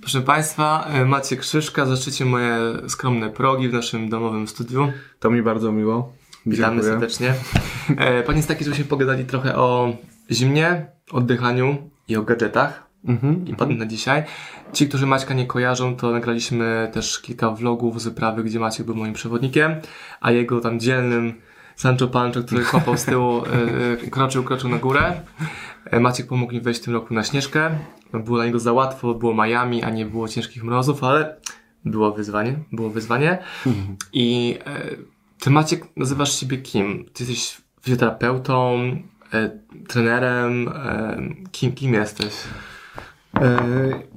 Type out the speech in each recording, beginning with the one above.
Proszę Państwa, e, Maciek Krzyżka, zaszczycie moje skromne progi w naszym domowym studiu. To mi bardzo miło. Witamy Dziękuję. serdecznie. E, Pan jest taki, żebyśmy pogadali trochę o zimnie, oddychaniu i o gadżetach. Mhm. I padł na dzisiaj. Ci, którzy Maćka nie kojarzą, to nagraliśmy też kilka vlogów z wyprawy, gdzie Maciek był moim przewodnikiem, a jego tam dzielnym Sancho Pancho, który kopał z tyłu, e, kroczył, kroczył na górę. Maciek pomógł mi wejść w tym roku na Śnieżkę. Było dla niego za łatwo, było Miami, a nie było ciężkich mrozów, ale było wyzwanie, było wyzwanie. I e, ty Maciek nazywasz siebie kim? Ty jesteś fizjoterapeutą, e, trenerem, e, kim, kim jesteś? E,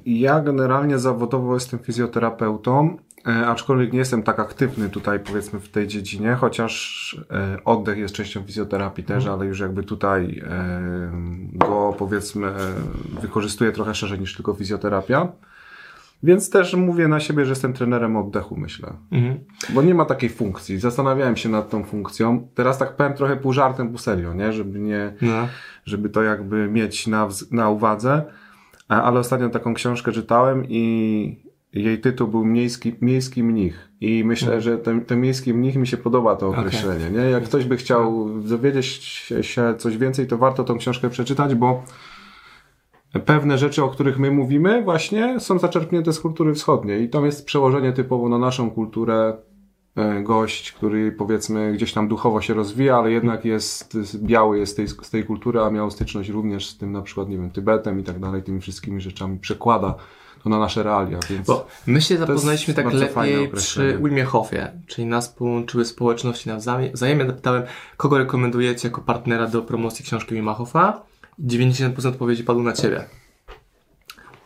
Ja generalnie zawodowo jestem fizjoterapeutą, aczkolwiek nie jestem tak aktywny tutaj powiedzmy w tej dziedzinie, chociaż e, oddech jest częścią fizjoterapii też, ale już jakby tutaj e, go powiedzmy e, wykorzystuję trochę szerzej niż tylko fizjoterapia. Więc też mówię na siebie, że jestem trenerem oddechu, myślę. Mhm. Bo nie ma takiej funkcji. Zastanawiałem się nad tą funkcją. Teraz tak powiem trochę pół żartem, pół serio, nie? Żeby nie, No. żeby to jakby mieć na, na uwadze. Ale ostatnio taką książkę czytałem i jej tytuł był Miejski, Miejski Mnich. I myślę, że ten, ten Miejski Mnich mi się podoba to określenie. Nie? Jak ktoś by chciał dowiedzieć się coś więcej, to warto tą książkę przeczytać, bo pewne rzeczy, o których my mówimy właśnie są zaczerpnięte z kultury wschodniej. I tam jest przełożenie typowo na naszą kulturę e, gość, który powiedzmy gdzieś tam duchowo się rozwija, ale jednak jest biały jest z tej, z tej kultury, a miał styczność również z tym na przykład, nie wiem, Tybetem i tak dalej, tymi wszystkimi rzeczami przekłada to na nasze realia, więc Bo my się zapoznaliśmy tak lepiej przy Wilmie Hoffie, czyli nas połączyły społeczności nawzajem. Wzajemnie zapytałem, kogo rekomendujecie jako partnera do promocji książki Wilma Hoffa. 90% odpowiedzi padło na ciebie.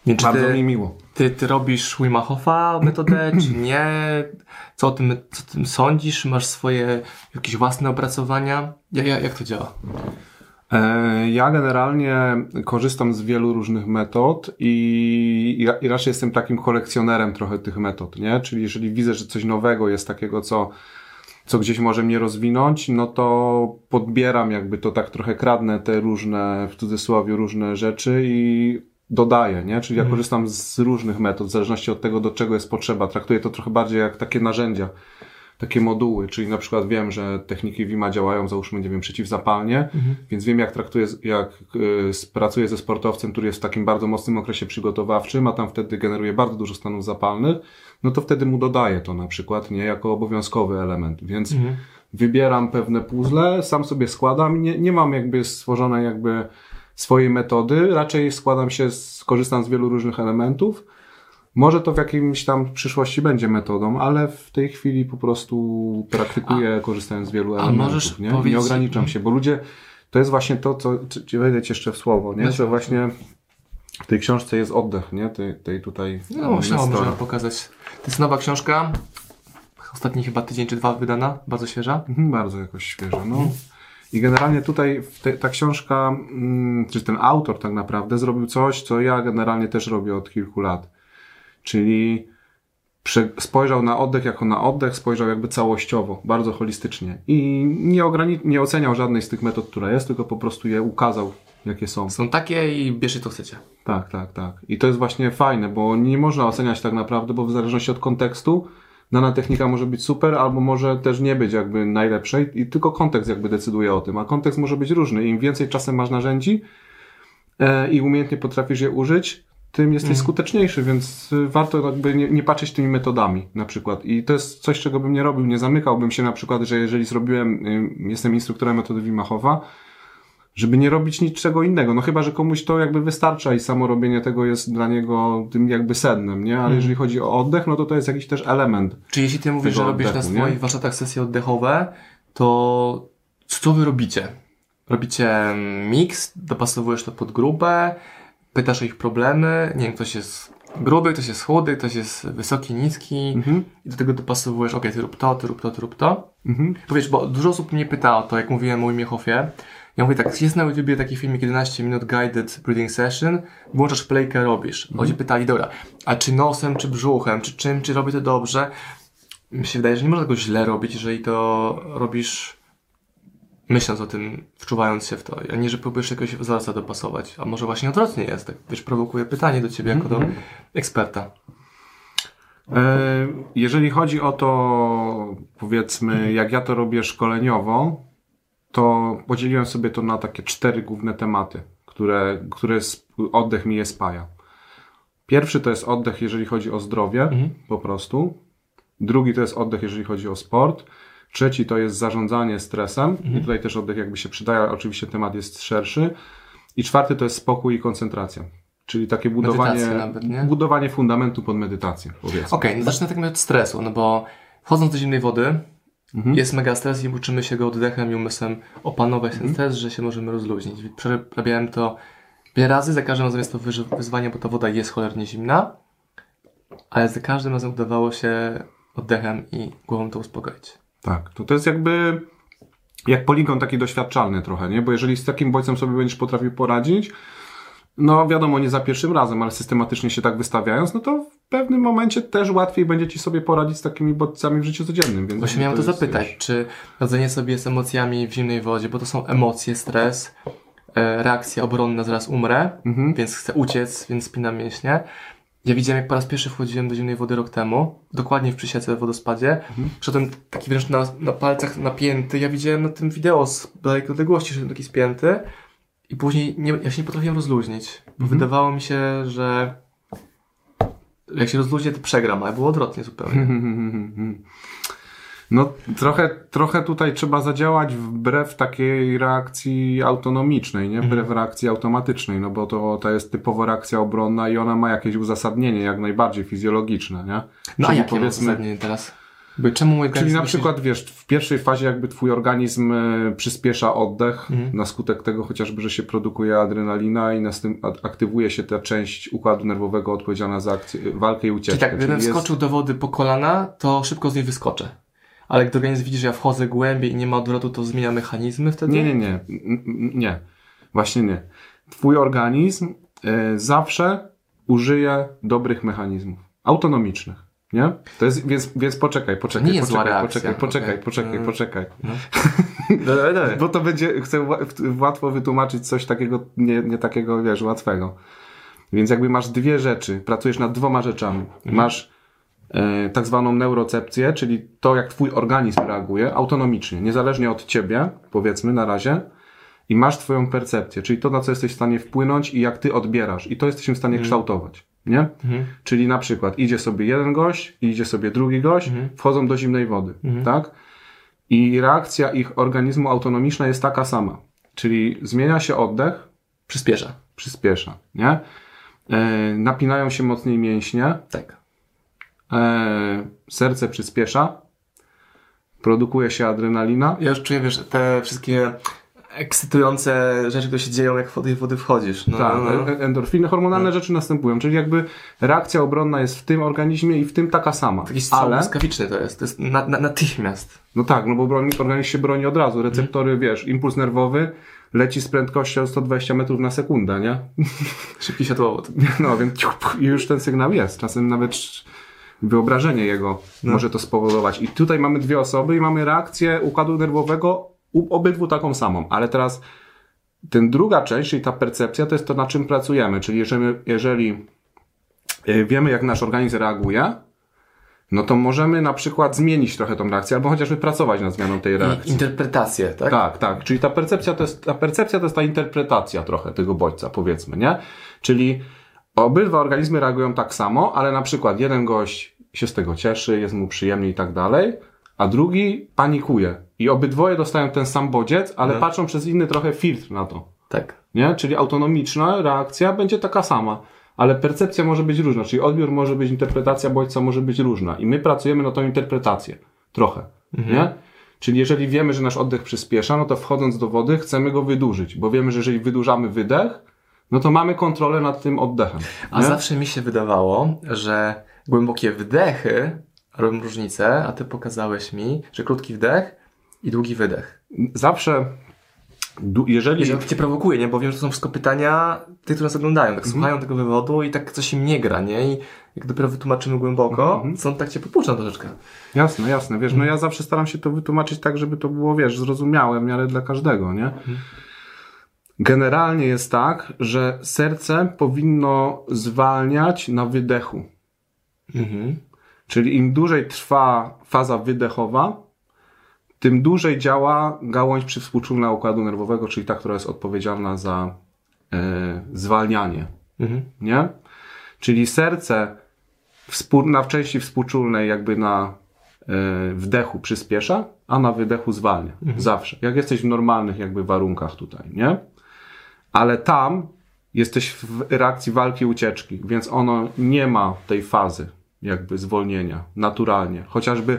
Czy bardzo ty, mi miło. ty, ty robisz Wima Hoffa metodę, czy nie? Co o tym, co o tym sądzisz? Masz swoje jakieś własne opracowania? Jak, jak, jak to działa? E, Ja generalnie korzystam z wielu różnych metod i, i ra- i raczej jestem takim kolekcjonerem trochę tych metod, nie? Czyli jeżeli widzę, że coś nowego jest takiego, co, co gdzieś może mnie rozwinąć, no to podbieram jakby to tak trochę kradnę te różne, w cudzysłowie, różne rzeczy i dodaję, nie? Czyli ja korzystam z różnych metod, w zależności od tego, do czego jest potrzeba. Traktuję to trochę bardziej jak takie narzędzia takie moduły, czyli na przykład wiem, że techniki WIMA działają, załóżmy, nie wiem, przeciwzapalnie, więc wiem, jak traktuję, jak y, pracuję ze sportowcem, który jest w takim bardzo mocnym okresie przygotowawczym, a tam wtedy generuje bardzo dużo stanów zapalnych, no to wtedy mu dodaję to na przykład, nie, jako obowiązkowy element, więc wybieram pewne puzzle, sam sobie składam, nie, nie mam jakby stworzonej jakby swojej metody, raczej składam się, z, korzystam z wielu różnych elementów, może to w jakimś tam przyszłości będzie metodą, ale w tej chwili po prostu praktykuję, korzystając z wielu a elementów. możesz nie? powiedzieć- nie ograniczam się, bo ludzie, to jest właśnie to, co, czy, wejdę ci jeszcze w słowo, nie? Że właśnie w tej książce jest oddech, nie? Tej, tej tutaj No, śmiało Nestora. możemy pokazać. To jest nowa książka. Ostatni chyba tydzień czy dwa wydana. Bardzo świeża. Mhm, Bardzo jakoś świeża, no. I generalnie tutaj te, ta książka, mm, czy ten autor tak naprawdę zrobił coś, co ja generalnie też robię od kilku lat. Czyli spojrzał na oddech jako na oddech, spojrzał jakby całościowo, bardzo holistycznie. I nie, ograni- nie oceniał żadnej z tych metod, która jest, tylko po prostu je ukazał, jakie są. Są takie i bierzcie to chcecie. Tak, tak, tak. I to jest właśnie fajne, bo nie można oceniać tak naprawdę, bo w zależności od kontekstu dana technika może być super, albo może też nie być jakby najlepszej i tylko kontekst jakby decyduje o tym, a kontekst może być różny. Im więcej czasem masz narzędzi e, i umiejętnie potrafisz je użyć, tym jesteś skuteczniejszy, więc y, warto jakby nie, nie patrzeć tymi metodami na przykład. I to jest coś, czego bym nie robił, nie zamykałbym się na przykład, że jeżeli zrobiłem, y, jestem instruktorem metody Wima Hofa, żeby nie robić niczego innego. No chyba, że komuś to jakby wystarcza i samo robienie tego jest dla niego tym jakby sednem, nie? Ale jeżeli chodzi o oddech, no to to jest jakiś też element. Czy jeśli ty mówisz, że robisz na oddechu, swoich nie? warsztatach sesje oddechowe, to co wy robicie? Robicie mix, dopasowujesz to pod grupę, pytasz o ich problemy, nie wiem, ktoś jest gruby, ktoś jest chudy, ktoś jest wysoki, niski i do tego dopasowujesz, okej, ty rób to, ty rób to, ty rób to. Mhm. Bo wiesz, bo dużo osób mnie pyta o to, jak mówiłem o Wimie Hofie. Ja mówię tak, jest na YouTubie taki filmik 11 minut guided breathing session, włączasz playkę, robisz. Ludzie pytali, dobra, a czy nosem, czy brzuchem, czy czym, czy robię to dobrze? Mi się wydaje, że nie można tego źle robić, jeżeli to robisz myśląc o tym, wczuwając się w to, a nie, że próbujesz jakiegoś wzorca dopasować, a może właśnie odwrotnie jest, tak, wiesz, prowokuje pytanie do ciebie jako do eksperta. E, Jeżeli chodzi o to, powiedzmy, jak ja to robię szkoleniowo, to podzieliłem sobie to na takie cztery główne tematy, które, które oddech mi je spaja. Pierwszy to jest oddech, jeżeli chodzi o zdrowie, po prostu. Drugi to jest oddech, jeżeli chodzi o sport. Trzeci to jest zarządzanie stresem. I tutaj też oddech jakby się przydaje, ale oczywiście temat jest szerszy. I czwarty to jest spokój i koncentracja. Czyli takie budowanie, nawet, nie? budowanie fundamentu pod medytację, powiedzmy. Okej, no zacznę tak od stresu, no bo wchodząc do zimnej wody, jest mega stres i uczymy się go oddechem i umysłem opanować ten stres, że się możemy rozluźnić. Przerabiałem to wiele razy, za każdym razem jest to wyzwanie, bo ta woda jest cholernie zimna, ale za każdym razem udawało się oddechem i głową to uspokoić. Tak, to to jest jakby jak poligon taki doświadczalny trochę, nie? Bo jeżeli z takim bodźcem sobie będziesz potrafił poradzić, no wiadomo, nie za pierwszym razem, ale systematycznie się tak wystawiając, no to w pewnym momencie też łatwiej będzie ci sobie poradzić z takimi bodźcami w życiu codziennym. Więc Właśnie miałem to jest, zapytać, czy radzenie sobie z emocjami w zimnej wodzie, bo to są emocje, stres, e, reakcja obronna, zaraz umrę, więc chcę uciec, więc spinam mięśnie. Ja widziałem, jak po raz pierwszy wchodziłem do zimnej wody rok temu, dokładnie w przysiece w wodospadzie. Szedłem taki wręcz na, na palcach napięty. Ja widziałem na tym wideo z dalekiej odległości, że taki spięty. I później nie, ja się nie potrafiłem rozluźnić. Bo wydawało mi się, że jak się rozluźnię, to przegram, ale było odwrotnie zupełnie. No trochę, trochę tutaj trzeba zadziałać wbrew takiej reakcji autonomicznej, nie? Wbrew Mhm. reakcji automatycznej, no bo to, to jest typowo reakcja obronna i ona ma jakieś uzasadnienie, jak najbardziej fizjologiczne, nie? No a Czyli jakie powiedzmy... uzasadnienie teraz? Bo czemu mój Czyli na przykład, wiesz, w pierwszej fazie jakby twój organizm e, przyspiesza oddech, Mhm. na skutek tego chociażby, że się produkuje adrenalina i następ, a- aktywuje się ta część układu nerwowego odpowiedzialna za akcję, walkę i Czyli ucieczkę. tak, gdybym jest- wskoczył do wody po kolana, to szybko z niej wyskoczę. Ale gdy organizm widzi, że ja wchodzę głębiej i nie ma odwrotu, to zmienia mechanizmy wtedy? Nie, nie, nie. Nie. Właśnie nie. Twój organizm e, zawsze użyje dobrych mechanizmów. Autonomicznych. Nie? To jest, więc, więc poczekaj, poczekaj, nie jest zła poczekaj, reakcja, poczekaj, poczekaj, okej. poczekaj, Mm. poczekaj. Dawaj, dawaj. Bo to będzie, chcę łatwo wytłumaczyć coś takiego, nie, nie takiego, wiesz, łatwego. Więc jakby masz dwie rzeczy, pracujesz nad dwoma rzeczami. Masz e, tak zwaną neurocepcję, czyli to, jak twój organizm reaguje autonomicznie, niezależnie od ciebie, powiedzmy na razie, i masz twoją percepcję, czyli to, na co jesteś w stanie wpłynąć i jak ty odbierasz. I to jesteśmy w stanie kształtować. Nie? Mhm. Czyli na przykład idzie sobie jeden gość, idzie sobie drugi gość, wchodzą do zimnej wody, tak? I reakcja ich organizmu autonomiczna jest taka sama. Czyli zmienia się oddech, Przyspiesza. przyspiesza, nie? E, napinają się mocniej mięśnie, Tak. E, serce przyspiesza, produkuje się adrenalina. Ja już czuję, wiesz, te wszystkie ekscytujące rzeczy, które się dzieją, jak tej wody wchodzisz. No, Tak, no, no. e- endorfiny, hormonalne rzeczy następują, czyli jakby reakcja obronna jest w tym organizmie i w tym taka sama. Taki strzał Ale, błyskawiczny to jest. To jest na, na, natychmiast. no tak, no bo broni- organizm się broni od razu. Receptory, wiesz, impuls nerwowy leci z prędkością 120 metrów na sekundę, nie? Szybki światłowód. No, więc ciup, i już ten sygnał jest. Czasem nawet wyobrażenie jego może to spowodować. I tutaj mamy dwie osoby i mamy reakcję układu nerwowego u obydwu taką samą. Ale teraz ten druga część, czyli ta percepcja, to jest to, na czym pracujemy. Czyli jeżeli, jeżeli e, wiemy, jak nasz organizm reaguje, no to możemy na przykład zmienić trochę tą reakcję, albo chociażby pracować nad zmianą tej reakcji. interpretacje, tak? Tak, tak. Czyli ta percepcja to jest, ta percepcja to jest ta interpretacja trochę tego bodźca, powiedzmy, nie? Czyli obydwa organizmy reagują tak samo, ale na przykład jeden gość się z tego cieszy, jest mu przyjemnie i tak dalej, a drugi panikuje. I obydwoje dostają ten sam bodziec, ale No. patrzą przez inny trochę filtr na to. Tak. Nie? Czyli autonomiczna reakcja będzie taka sama, ale percepcja może być różna, czyli odbiór może być, interpretacja bodźca może być różna. I my pracujemy na tą interpretację. Trochę. Nie? Czyli jeżeli wiemy, że nasz oddech przyspiesza, no to wchodząc do wody chcemy go wydłużyć, bo wiemy, że jeżeli wydłużamy wydech, no to mamy kontrolę nad tym oddechem. A nie? zawsze mi się wydawało, że głębokie wdechy robią różnicę, a ty pokazałeś mi, że krótki wdech i długi wydech. Zawsze jeżeli... Jeżeli cię prowokuje, nie? Bo wiem, że to są wszystko pytania tych, którzy nas oglądają, tak słuchają tego wywodu i tak coś im nie gra, nie? I jak dopiero wytłumaczymy głęboko, to tak cię popuszczą troszeczkę. Jasne, jasne, wiesz, no ja zawsze staram się to wytłumaczyć tak, żeby to było, wiesz, zrozumiałe w miarę dla każdego, nie? Generalnie jest tak, że serce powinno zwalniać na wydechu. Mhm. Czyli im dłużej trwa faza wydechowa, tym dłużej działa gałąź przywspółczulna układu nerwowego, czyli ta, która jest odpowiedzialna za e, zwalnianie. Mhm. Nie? Czyli serce współ, na części współczulnej jakby na e, wdechu przyspiesza, a na wydechu zwalnia. Zawsze. Jak jesteś w normalnych jakby warunkach tutaj, nie? Ale tam jesteś w reakcji walki ucieczki, więc ono nie ma tej fazy jakby zwolnienia naturalnie. Chociażby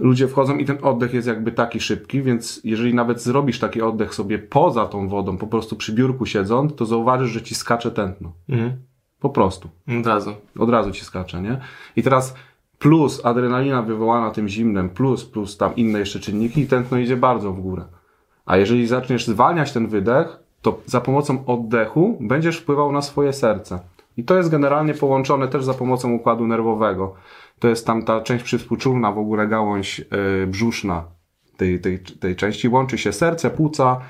ludzie wchodzą i ten oddech jest jakby taki szybki, więc jeżeli nawet zrobisz taki oddech sobie poza tą wodą, po prostu przy biurku siedząc, to zauważysz, że ci skacze tętno. Mhm. Po prostu. Od razu. Od razu ci skacze, nie? I teraz plus adrenalina wywołana tym zimnem, plus, plus tam inne jeszcze czynniki i tętno idzie bardzo w górę. A jeżeli zaczniesz zwalniać ten wydech, to za pomocą oddechu będziesz wpływał na swoje serce. I to jest generalnie połączone też za pomocą układu nerwowego. To jest tam ta część przywspółczulna, w ogóle gałąź yy, brzuszna tej, tej, tej części. Łączy się serce, płuca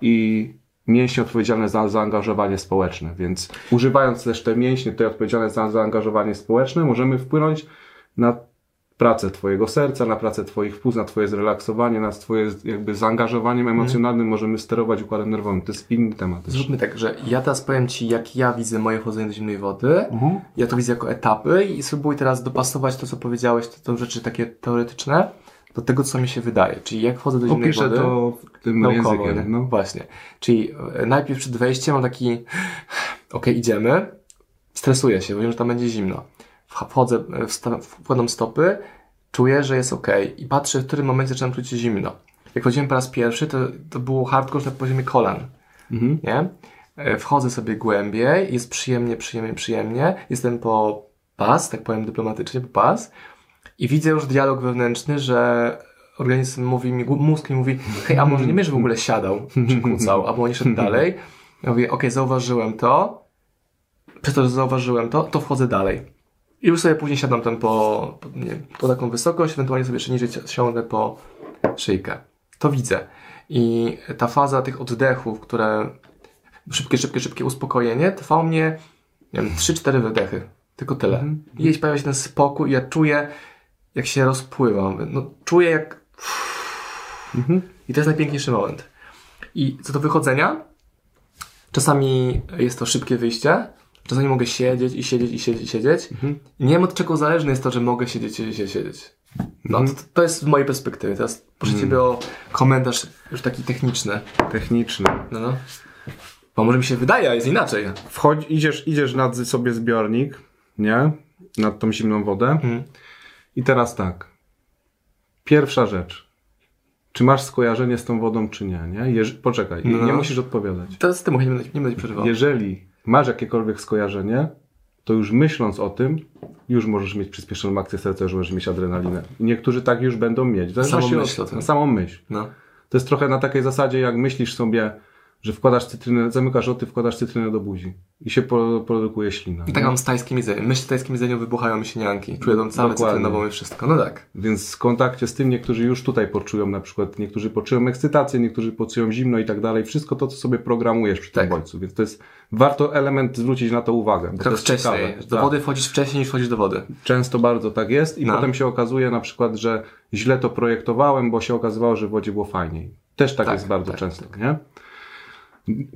i mięśnie odpowiedzialne za zaangażowanie społeczne. Więc używając też te mięśnie tutaj odpowiedzialne za zaangażowanie społeczne, możemy wpłynąć na pracę twojego serca, na pracę twoich płuc, na twoje zrelaksowanie, na twoje jakby zaangażowaniem emocjonalnym możemy sterować układem nerwowym. To jest inny temat. Zróbmy tak, że ja teraz powiem Ci, jak ja widzę moje wchodzenie do zimnej wody. Ja to widzę jako etapy i spróbuj teraz dopasować to, co powiedziałeś, to, to rzeczy takie teoretyczne, do tego, co mi się wydaje. Czyli jak wchodzę do zimnej Opiszę wody... to tym naukowo, językiem. No. Właśnie. Czyli e, najpierw przed wejściem mam taki, okej, idziemy, stresuję się, bo wiem, że tam będzie zimno. Wch- Wchodzę, e, wkładam stopy, czuję, że jest okej i patrzę, w którym momencie zaczynam czuć się zimno. Jak chodziłem po raz pierwszy, to, to było hardcore na poziomie kolan, Mhm. nie? E, Wchodzę sobie głębiej, jest przyjemnie, przyjemnie, przyjemnie, jestem po pas, tak powiem dyplomatycznie, po pas i widzę już dialog wewnętrzny, że organizm mówi mi, mózg mi mówi, hej, a może nie będziesz w ogóle siadał, czy kucał, albo nie szedł dalej. Ja mówię, okej, zauważyłem to, przez to, że zauważyłem to, to wchodzę dalej. I już sobie później siadam tam po, po, nie, po taką wysokość, ewentualnie sobie jeszcze niżej siądę po szyjkę. To widzę. I ta faza tych oddechów, które szybkie, szybkie, szybkie uspokojenie, trwa u mnie, nie wiem, 3-4 wydechy. Tylko tyle. I gdzieś pojawia się ten spokój i ja czuję, jak się rozpływam. No, czuję jak... I to jest najpiękniejszy moment. I co do wychodzenia, czasami jest to szybkie wyjście, czasami mogę siedzieć i siedzieć i siedzieć i siedzieć. I nie wiem od czego zależne jest to, że mogę siedzieć, siedzieć, siedzieć, siedzieć. No, to, to jest z mojej perspektywy. Teraz proszę Ciebie o komentarz już taki techniczny. Techniczny. No, no. Bo może mi się wydaje, a jest inaczej. Wchodź, idziesz, idziesz nad sobie zbiornik, nie? Nad tą zimną wodę. Mhm. I teraz tak. Pierwsza rzecz. Czy masz skojarzenie z tą wodą, czy nie? nie? Jeż... Poczekaj, No. nie musisz odpowiadać. Teraz ty nie nie będę przerywał. Jeżeli masz jakiekolwiek skojarzenie, to już myśląc o tym, już możesz mieć przyspieszoną akcję serca, już możesz mieć adrenalinę. I Niektórzy tak już będą mieć. Samą myśl o tym. samą myśl. No. To jest trochę na takiej zasadzie, jak myślisz sobie, że wkładasz cytrynę, zamykasz oczy, wkładasz cytrynę do buzi i się produkuje ślina. I tak mam z tajskim jedzeniem. Myśl tajskim jedzeniu wybuchają mi się nianki. Czuję tą całe Dokładnie. cytrynową i wszystko. No tak. Więc w kontakcie z tym niektórzy już tutaj poczują na przykład, niektórzy poczują ekscytację, niektórzy poczują zimno i tak dalej. Wszystko to, co sobie programujesz przy tym Tak. bodźcu. Więc to jest, warto element zwrócić na to uwagę. Krok wcześniej. ciekawe. Do Tak. wody wchodzisz wcześniej niż wchodzisz do wody. Często bardzo tak jest i No. potem się okazuje na przykład, że źle to projektowałem, bo się okazywało, że w wodzie było fajniej. Też tak, Tak, jest bardzo tak, często, nie?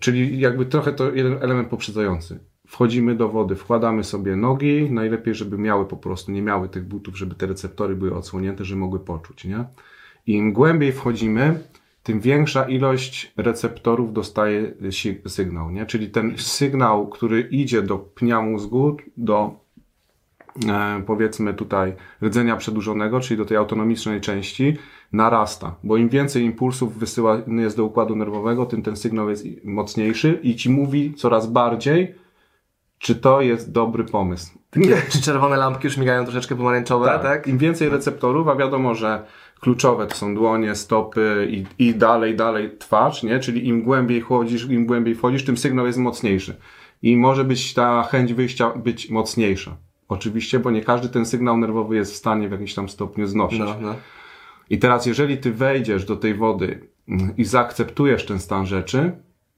Czyli jakby trochę to jeden element poprzedzający. Wchodzimy do wody, wkładamy sobie nogi, najlepiej, żeby miały po prostu, nie miały tych butów, żeby te receptory były odsłonięte, że mogły poczuć, nie? Im głębiej wchodzimy, tym większa ilość receptorów dostaje sygnał, nie? Czyli ten sygnał, który idzie do pnia mózgu, do e, powiedzmy tutaj rdzenia przedłużonego, czyli do tej autonomicznej części, narasta. Bo im więcej impulsów wysyłany jest do układu nerwowego, tym ten sygnał jest mocniejszy i ci mówi coraz bardziej, czy to jest dobry pomysł. Czy czerwone lampki już migają troszeczkę pomarańczowe, tak? Im więcej receptorów, a wiadomo, że kluczowe to są dłonie, stopy i, i dalej, dalej twarz, nie? Czyli im głębiej chodzisz, im głębiej wchodzisz, tym sygnał jest mocniejszy. I może być ta chęć wyjścia być mocniejsza. Oczywiście, bo nie każdy ten sygnał nerwowy jest w stanie w jakimś tam stopniu znosić. No, no. I teraz, jeżeli ty wejdziesz do tej wody mm, i zaakceptujesz ten stan rzeczy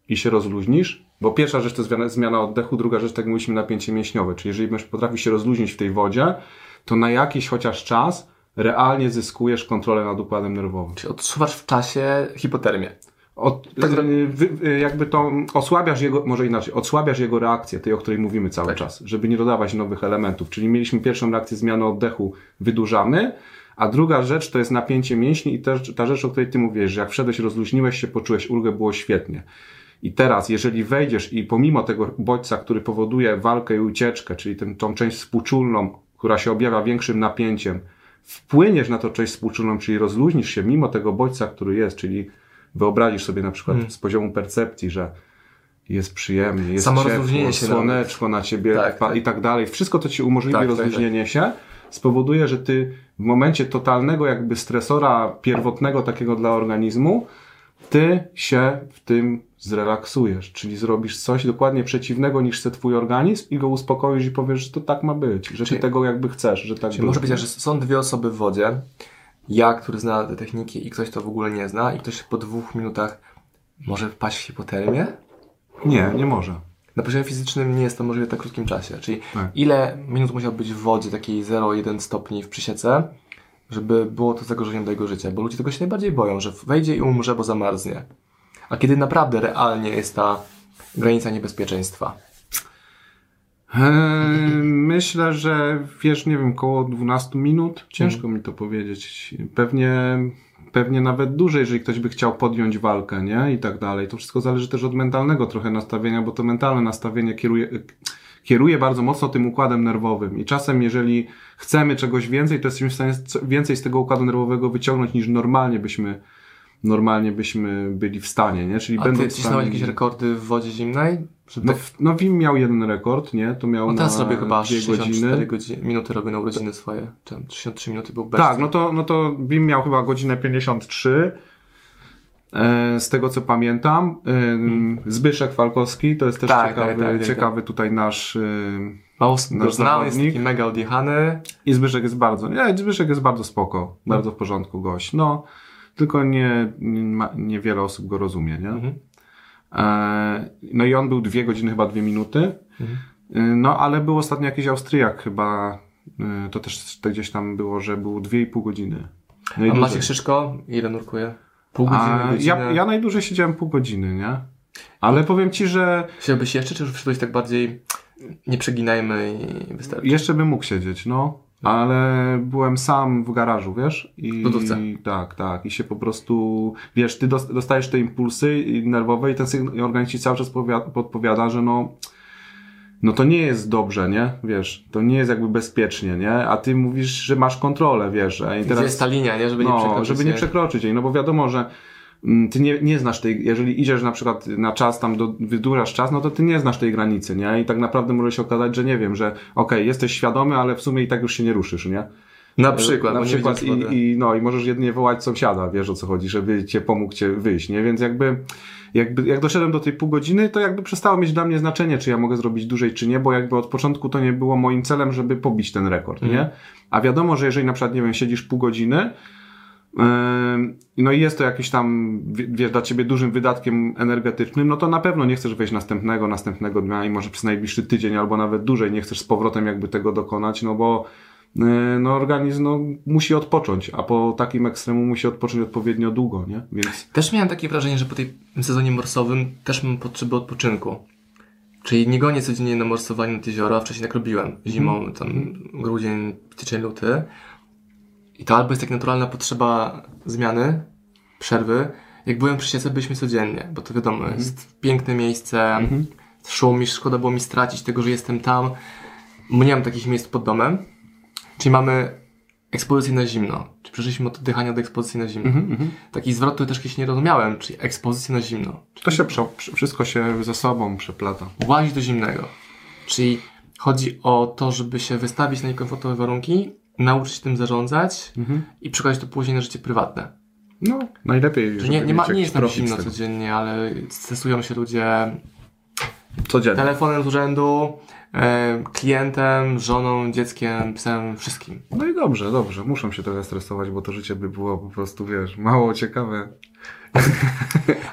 i się rozluźnisz, bo pierwsza rzecz to zmiana, zmiana oddechu, druga rzecz, tak jak mówiliśmy, napięcie mięśniowe. Czyli jeżeli będziesz potrafił się rozluźnić w tej wodzie, to na jakiś chociaż czas realnie zyskujesz kontrolę nad układem nerwowym. Czyli odczuwasz w czasie hipotermię. Od, Tak, wy, wy, jakby to osłabiasz jego, może inaczej, osłabiasz jego reakcję, tej, o której mówimy cały Tak. czas, żeby nie dodawać nowych elementów. Czyli mieliśmy pierwszą reakcję zmiany oddechu, wydłużamy, a druga rzecz to jest napięcie mięśni i też ta rzecz, o której ty mówisz, że jak wszedłeś, rozluźniłeś się, poczułeś ulgę, było świetnie. I teraz, jeżeli wejdziesz i pomimo tego bodźca, który powoduje walkę i ucieczkę, czyli tę tą część współczulną, która się objawia większym napięciem, wpłyniesz na tą część współczulną, czyli rozluźnisz się mimo tego bodźca, który jest, czyli wyobrazisz sobie na przykład Hmm. z poziomu percepcji, że jest przyjemnie, jest Samo ciepło, się słoneczko na ciebie Tak, tak. i tak dalej. Wszystko to ci umożliwi Tak, tak, rozluźnienie się, spowoduje, że ty w momencie totalnego jakby stresora pierwotnego takiego dla organizmu, ty się w tym zrelaksujesz, czyli zrobisz coś dokładnie przeciwnego niż chce twój organizm i go uspokoisz i powiesz, że to tak ma być, że Czyli- ty tego jakby chcesz, że tak Czyli może być tak, że są dwie osoby w wodzie, ja, który zna te techniki i ktoś to w ogóle nie zna i ktoś po dwóch minutach może wpaść w hipotermię? Nie, nie może. Na poziomie fizycznym nie jest to możliwe w tak krótkim czasie. Czyli Tak. ile minut musiał być w wodzie takiej 0,1 stopni w przysiece, żeby było to zagrożeniem dla jego życia? Bo ludzie tego się najbardziej boją, że wejdzie i umrze, bo zamarznie. A kiedy naprawdę realnie jest ta granica niebezpieczeństwa? Eee, Myślę, że wiesz, nie wiem, koło 12 minut. Ciężko mi to powiedzieć. Pewnie, pewnie nawet dłużej, jeżeli ktoś by chciał podjąć walkę, nie? I tak dalej. To wszystko zależy też od mentalnego trochę nastawienia, bo to mentalne nastawienie kieruje, kieruje bardzo mocno tym układem nerwowym. I czasem, jeżeli chcemy czegoś więcej, to jesteśmy w stanie więcej z tego układu nerwowego wyciągnąć niż normalnie byśmy, normalnie byśmy byli w stanie, nie? Czyli A będąc ty cisnąłeś stanie- jakieś rekordy w wodzie zimnej? No, tak... w- no Wim miał jeden rekord, nie? To miał On teraz na robię chyba dwie 64 godziny. godziny. minuty robię na urodziny swoje. Tam 63 minuty był bez. Tak, no to, no to Wim miał chyba godzinę 53. E, z tego co pamiętam. E, Zbyszek Falkowski to jest też Tak, ciekawy, tak, tak, tak, ciekawy tutaj nasz. E, Mało Nasz jest taki mega odjechany. I Zbyszek jest bardzo. Nie, Zbyszek jest bardzo spoko. Bardzo w porządku gość. No, tylko nie, niewiele osób go rozumie, nie? Mhm. E, no i on był dwie godziny, chyba dwie minuty. Mhm. E, No, ale był ostatnio jakiś Austriak chyba. e, To też gdzieś tam było, że był dwie i pół godziny. A Najdłużej. Maciek Szyszko, ile nurkuje? Pół godziny, A, godzinę. ja, ja najdłużej siedziałem pół godziny, nie? Ale powiem ci, że Chciałbyś jeszcze, czy już wszedłeś tak bardziej nie przeginajmy i wystarczy? jeszcze bym mógł siedzieć, no. Ale byłem sam w garażu, wiesz? I lodówce. tak, tak. I się po prostu, wiesz, ty dos- dostajesz te impulsy nerwowe i ten sygnał, organizm ci cały czas powiada, podpowiada, że no, no to nie jest dobrze, nie? Wiesz, to nie jest jakby bezpiecznie, nie? A ty mówisz, że masz kontrolę, wiesz? I Gdzie jest ta linia, nie? Żeby nie no, przekroczyć żeby nie przekroczyć jej, no bo wiadomo, że ty nie, nie znasz tej, jeżeli idziesz na przykład na czas tam, do, wydłużasz czas, no to ty nie znasz tej granicy, nie? I tak naprawdę może się okazać, że nie wiem, że okej, jesteś świadomy, ale w sumie i tak już się nie ruszysz, nie? Na przykład, na przykład i, i, no, i możesz jedynie wołać sąsiada, wiesz o co chodzi, żeby cię pomógł cię wyjść, nie? Więc jakby, jakby, jak doszedłem do tej pół godziny, to jakby przestało mieć dla mnie znaczenie, czy ja mogę zrobić dłużej, czy nie, bo jakby od początku to nie było moim celem, żeby pobić ten rekord, Mhm. nie? A wiadomo, że jeżeli na przykład, nie wiem, siedzisz pół godziny, No i jest to jakiś tam, wie- wiesz, dla ciebie dużym wydatkiem energetycznym, no to na pewno nie chcesz wejść następnego, następnego dnia i może przez najbliższy tydzień albo nawet dłużej nie chcesz z powrotem jakby tego dokonać, no bo yy, no organizm no, musi odpocząć, a po takim ekstremu musi odpocząć odpowiednio długo, nie? Więc Też miałem takie wrażenie, że po tej sezonie morsowym też mam potrzebę odpoczynku. Czyli nie gonię codziennie na morsowanie nad jezioro, a wcześniej tak robiłem. Zimą, tam grudzień, styczeń, luty. I to albo jest tak naturalna potrzeba zmiany, przerwy. Jak byłem przy siece, byliśmy codziennie, bo to wiadomo, jest piękne miejsce, szum mi, szkoda było mi stracić tego, że jestem tam. Nie mam takich miejsc pod domem. Czyli mamy ekspozycję na zimno. Czy przeszliśmy od oddychania do ekspozycji na zimno. Taki zwrot, który też kiedyś nie rozumiałem, czyli ekspozycja na zimno. to się, prze, wszystko się ze sobą przeplata. Łazić do zimnego. Czyli chodzi o to, żeby się wystawić na niekomfortowe warunki nauczyć się tym zarządzać i przekładać to później na życie prywatne. No, najlepiej, Że nie, nie, ma, nie jest nam zimno codziennie, ale stresują się ludzie Codziennie. telefonem z urzędu, e, klientem, żoną, dzieckiem, psem, wszystkim. No i dobrze, dobrze. Muszą się trochę stresować, bo to życie by było po prostu, wiesz, mało ciekawe.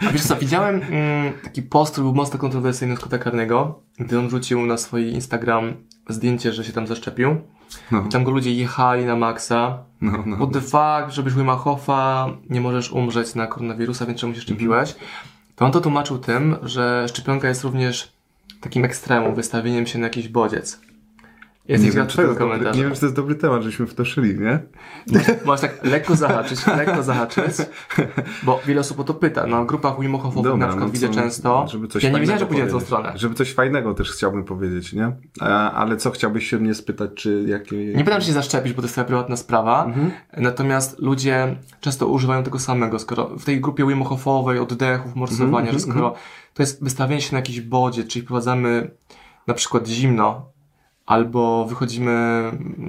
A wiesz co, widziałem mm, taki post, który był mocno kontrowersyjny z kota karnego, gdy on wrzucił na swój Instagram zdjęcie, że się tam zaszczepił. No, I tam go ludzie jechali na maksa. no, no. What the fuck, żebyś Wima Hofa, nie możesz umrzeć na koronawirusa, więc czemu się szczepiłeś? To on to tłumaczył tym, że szczepionka jest również takim ekstremum, wystawieniem się na jakiś bodziec. Jest Nie kilka wiem, czy to jest twojego dobry, komentarza. nie wiem, czy to jest dobry temat, żeśmy w to szli, nie? Możesz tak lekko zahaczyć, lekko zahaczyć, bo wiele osób o to pyta. Na grupach Wim Hofowych na przykład no widzę często. Żeby coś ja nie wiedziałem, że pójdzie na tą stronę. Żeby coś fajnego też chciałbym powiedzieć, nie? A, ale co chciałbyś się mnie spytać, czy jakie... Nie pytam, czy się zaszczepisz, bo to jest twoja prywatna sprawa. Mhm. Natomiast ludzie często używają tego samego. Skoro w tej grupie Wim Hofowej, oddechów, morsowania, Mhm, że skoro to jest wystawienie się na jakiś bodziec, czyli wprowadzamy na przykład zimno, albo wychodzimy